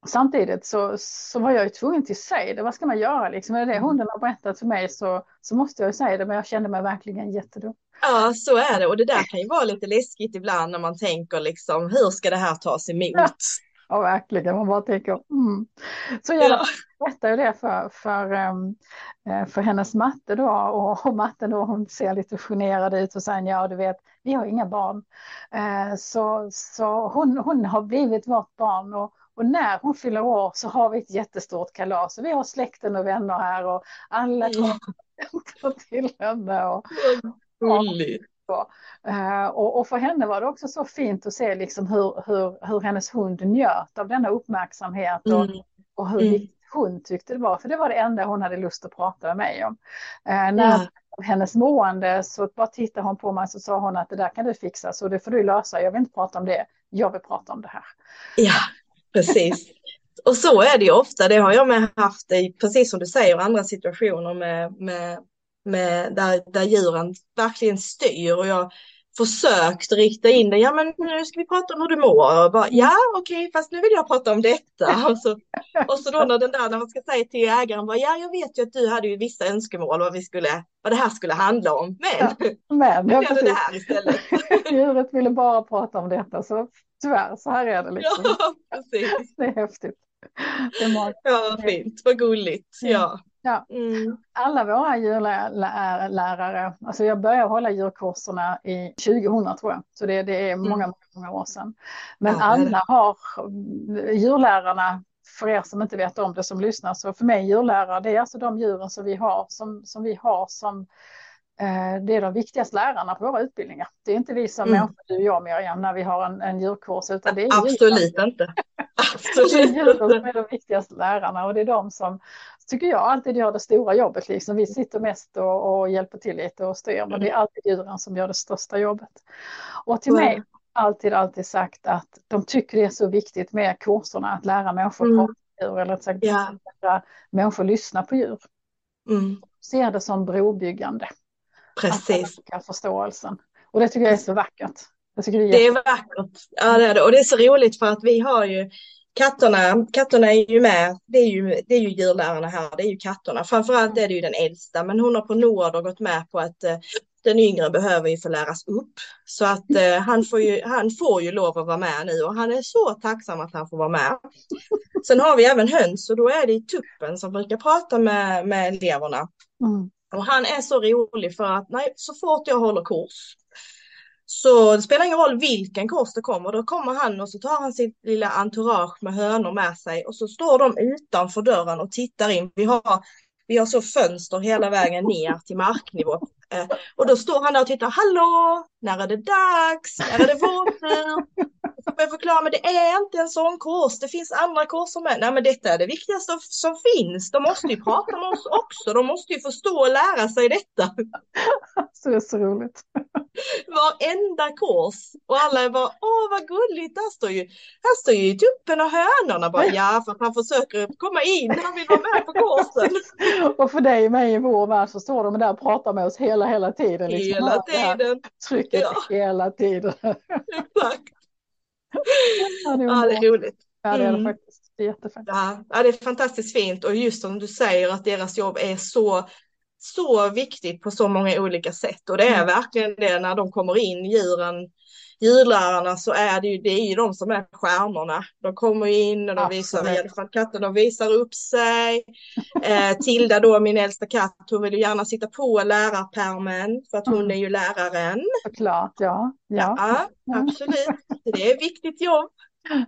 Samtidigt så, så var jag ju tvungen till att säga det. Vad ska man göra liksom? Är det det hunden har berättat för mig så, så måste jag ju säga det. Men jag kände mig verkligen jättedum. Ja, så är det. Och det där kan ju vara lite läskigt ibland när man tänker liksom hur ska det här tas emot? Ja, ja verkligen. Man bara tänker mm. Så jag ja. berättade ju det för, för, ehm, eh, för hennes matte då. Och, och matte då hon ser lite generad ut och säger ja du vet vi har inga barn. Eh, så så hon, hon har blivit vårt barn. Och, och när hon fyller år så har vi ett jättestort kalas. Och vi har släkten och vänner här och alla kommer till henne. Och, och, eh, och, och, för henne var det också så fint att se liksom hur, hur, hur hennes hund njöt av denna uppmärksamhet och, mm. och hur mm. hon tyckte det var. För det var det enda hon hade lust att prata med mig om. Eh, när mm. hennes mående så bara tittade hon på mig och sa hon att det där kan du fixa så det får du lösa. Jag vill inte prata om det. Jag vill prata om det här. Ja, Precis. Och så är det ju ofta, det har jag med haft i, precis som du säger, andra situationer med, med, med där, där djuren verkligen styr och jag försökt rikta in det, ja men nu ska vi prata om hur du mår, och bara, ja okej okay, fast nu vill jag prata om detta. Och så, och så då när den där, när man ska säga till ägaren, bara, ja jag vet ju att du hade ju vissa önskemål vad, vi skulle, vad det här skulle handla om, men, ja, men ja, det, här istället. Djuret ville bara prata om detta, så tyvärr, så här är det liksom. Ja, precis. Det är häftigt. Det är ja, fint, vad gulligt. Mm. Ja. Ja. Mm. Alla våra djurlärare, alltså jag började hålla djurkurserna i 2000 tror jag, så det, det är många, mm. många, år sedan. Men ja, alla har, djurlärarna, för er som inte vet om det som lyssnar, så för mig djurlärare, det är alltså de djuren som vi har som, som, vi har som Eh, det är de viktigaste lärarna på våra utbildningar. Det är inte vi som mm. människor, du och jag Miriam, när vi har en, en djurkurs. Utan det är Absolut inte. Absolut det är som är de viktigaste lärarna och det är de som, tycker jag, alltid gör det stora jobbet. Liksom. Vi sitter mest och, och hjälper till lite och styr, men det är alltid djuren som gör det största jobbet. Och till mm. mig alltid, alltid sagt att de tycker det är så viktigt med kurserna, att lära människor mm. prata djur, eller att sagt, ja. lära människor lyssna på djur. Mm. Ser det som brobyggande. Precis. Att förståelsen. Och det tycker jag är så vackert. Det, är, det är vackert. Ja, det är det. Och det är så roligt för att vi har ju katterna, katterna är ju med, det är ju, det är ju djurlärarna här, det är ju katterna. Framförallt är det ju den äldsta, men hon har på nåder gått med på att eh, den yngre behöver ju få läras upp. Så att eh, han, får ju, han får ju lov att vara med nu och han är så tacksam att han får vara med. Sen har vi även höns och då är det tuppen som brukar prata med, med eleverna. Mm. Och han är så rolig för att nej, så fort jag håller kurs så det spelar ingen roll vilken kurs det kommer, då kommer han och så tar han sitt lilla entourage med hönor med sig och så står de utanför dörren och tittar in. Vi har, vi har så fönster hela vägen ner till marknivå. Eh, och då står han där och tittar, hallå, när är det dags? När är det vår tur? Jag förklara, men det är inte en sån kurs, det finns andra kurser med. Nej men detta är det viktigaste som finns, de måste ju prata med oss också, de måste ju förstå och lära sig detta. Så det är så roligt. Varenda kurs och alla är bara, åh vad gulligt, där står ju, här står ju tuppen och hönorna bara, ja för att han försöker komma in, han vill vara med på kursen. Och för dig och mig i vår värld så står de där och pratar med oss hela, hela tiden. Liksom. Hela tiden. Trycket ja. hela tiden. Exakt. Ja, det är, ja, det är roligt. Ja, det är det mm. faktiskt. Det är jättefint. Ja, det är fantastiskt fint och just som du säger att deras jobb är så så viktigt på så många olika sätt och det är mm. verkligen det när de kommer in, djuren, djurlärarna så är det ju, det är ju de som är stjärnorna. De kommer in och de Absolut. visar, i alla fall katten, de visar upp sig. Eh, Tilda då, min äldsta katt, hon vill ju gärna sitta på lärarpermen för att hon Mm. är ju läraren. Såklart, ja. Ja, Ja, absolut. Det är ett viktigt jobb.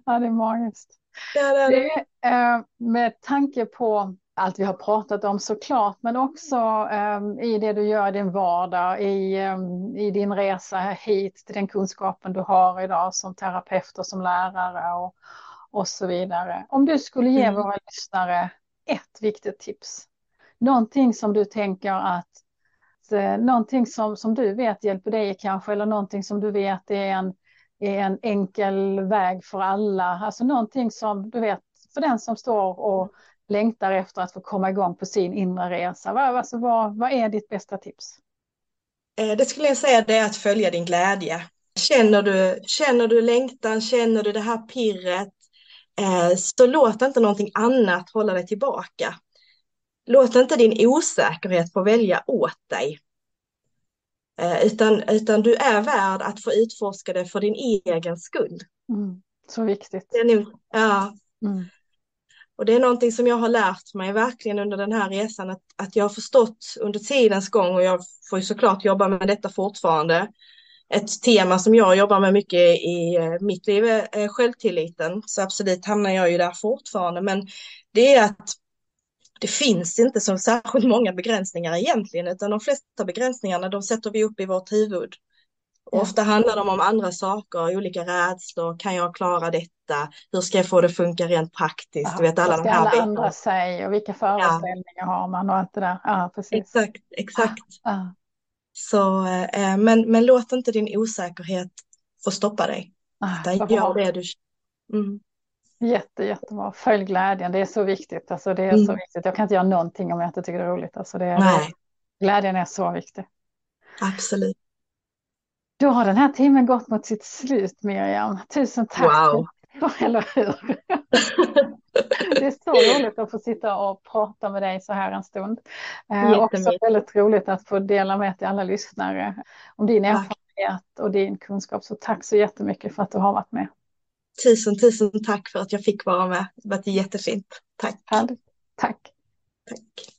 ja det är magiskt. Det är det. Det, eh, med tanke på allt vi har pratat om såklart, men också eh, i det du gör i din vardag, i, eh, i din resa hit till den kunskapen du har idag som terapeut och som lärare och, och så vidare. Om du skulle ge Mm. våra lyssnare ett viktigt tips, någonting som du tänker att eh, någonting som, som du vet hjälper dig kanske, eller någonting som du vet är en, är en enkel väg för alla. Alltså någonting som du vet, för den som står och längtar efter att få komma igång på sin inre resa. Vad, alltså, vad, vad är ditt bästa tips? Eh, Det skulle jag säga det är att följa din glädje. Känner du, känner du längtan, känner du det här pirret, eh, så låt inte någonting annat hålla dig tillbaka. Låt inte din osäkerhet få välja åt dig. Eh, Utan, utan du är värd att få utforska det för din egen skull. Mm, så viktigt. Det är, nog, ja, Mm, och det är någonting som jag har lärt mig verkligen under den här resan, att, att jag har förstått under tidens gång, och jag får ju såklart jobba med detta fortfarande, ett tema som jag jobbar med mycket i eh, mitt liv är är självtilliten, så absolut hamnar jag ju där fortfarande, men det är att det finns inte så särskilt många begränsningar egentligen, utan de flesta begränsningarna de sätter vi upp i vårt huvud. Och Ja. ofta handlar de om andra saker, olika rädslor, kan jag klara detta, hur ska jag få det att funka rent praktiskt, du vet alla de här alla bitarna. andra säga och vilka föreställningar har man och allt det där. Ja, precis. Exakt, exakt. Ja, Så, eh, men, men låt inte din osäkerhet få stoppa dig. ja, Utan vad gör det du mm. Jätte, jättebra. Följ glädjen, det är så viktigt. Alltså, det är Mm. så viktigt. Jag kan inte göra någonting om jag inte tycker det är roligt. Alltså, det är, Nej, Glädjen är så viktig. absolut. Då har den här timmen gått mot sitt slut, Miriam. Tusen tack. Wow. Eller hur? Det är så roligt att få sitta och prata med dig så här en stund. Eh, också väldigt roligt att få dela med till alla lyssnare om din Tack. erfarenhet och din kunskap. Så tack så jättemycket för att du har varit med. Tusen, tusen tack för att jag fick vara med. Det var jättefint. Tack. Härligt. Tack. tack.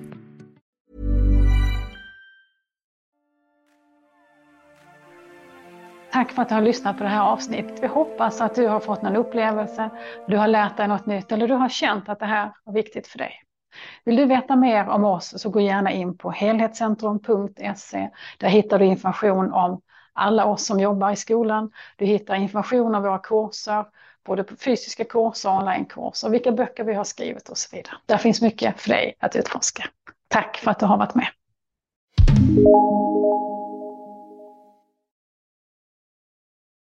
Tack för att du har lyssnat på det här avsnittet. Vi hoppas att du har fått någon upplevelse, du har lärt dig något nytt eller du har känt att det här var viktigt för dig. Vill du veta mer om oss så gå gärna in på helhetscentrum.se. Där hittar du information om alla oss som jobbar i skolan. Du hittar information om våra kurser, både på fysiska kurser och onlinekurser, vilka böcker vi har skrivit och så vidare. Där finns mycket för dig att utforska. Tack för att du har varit med.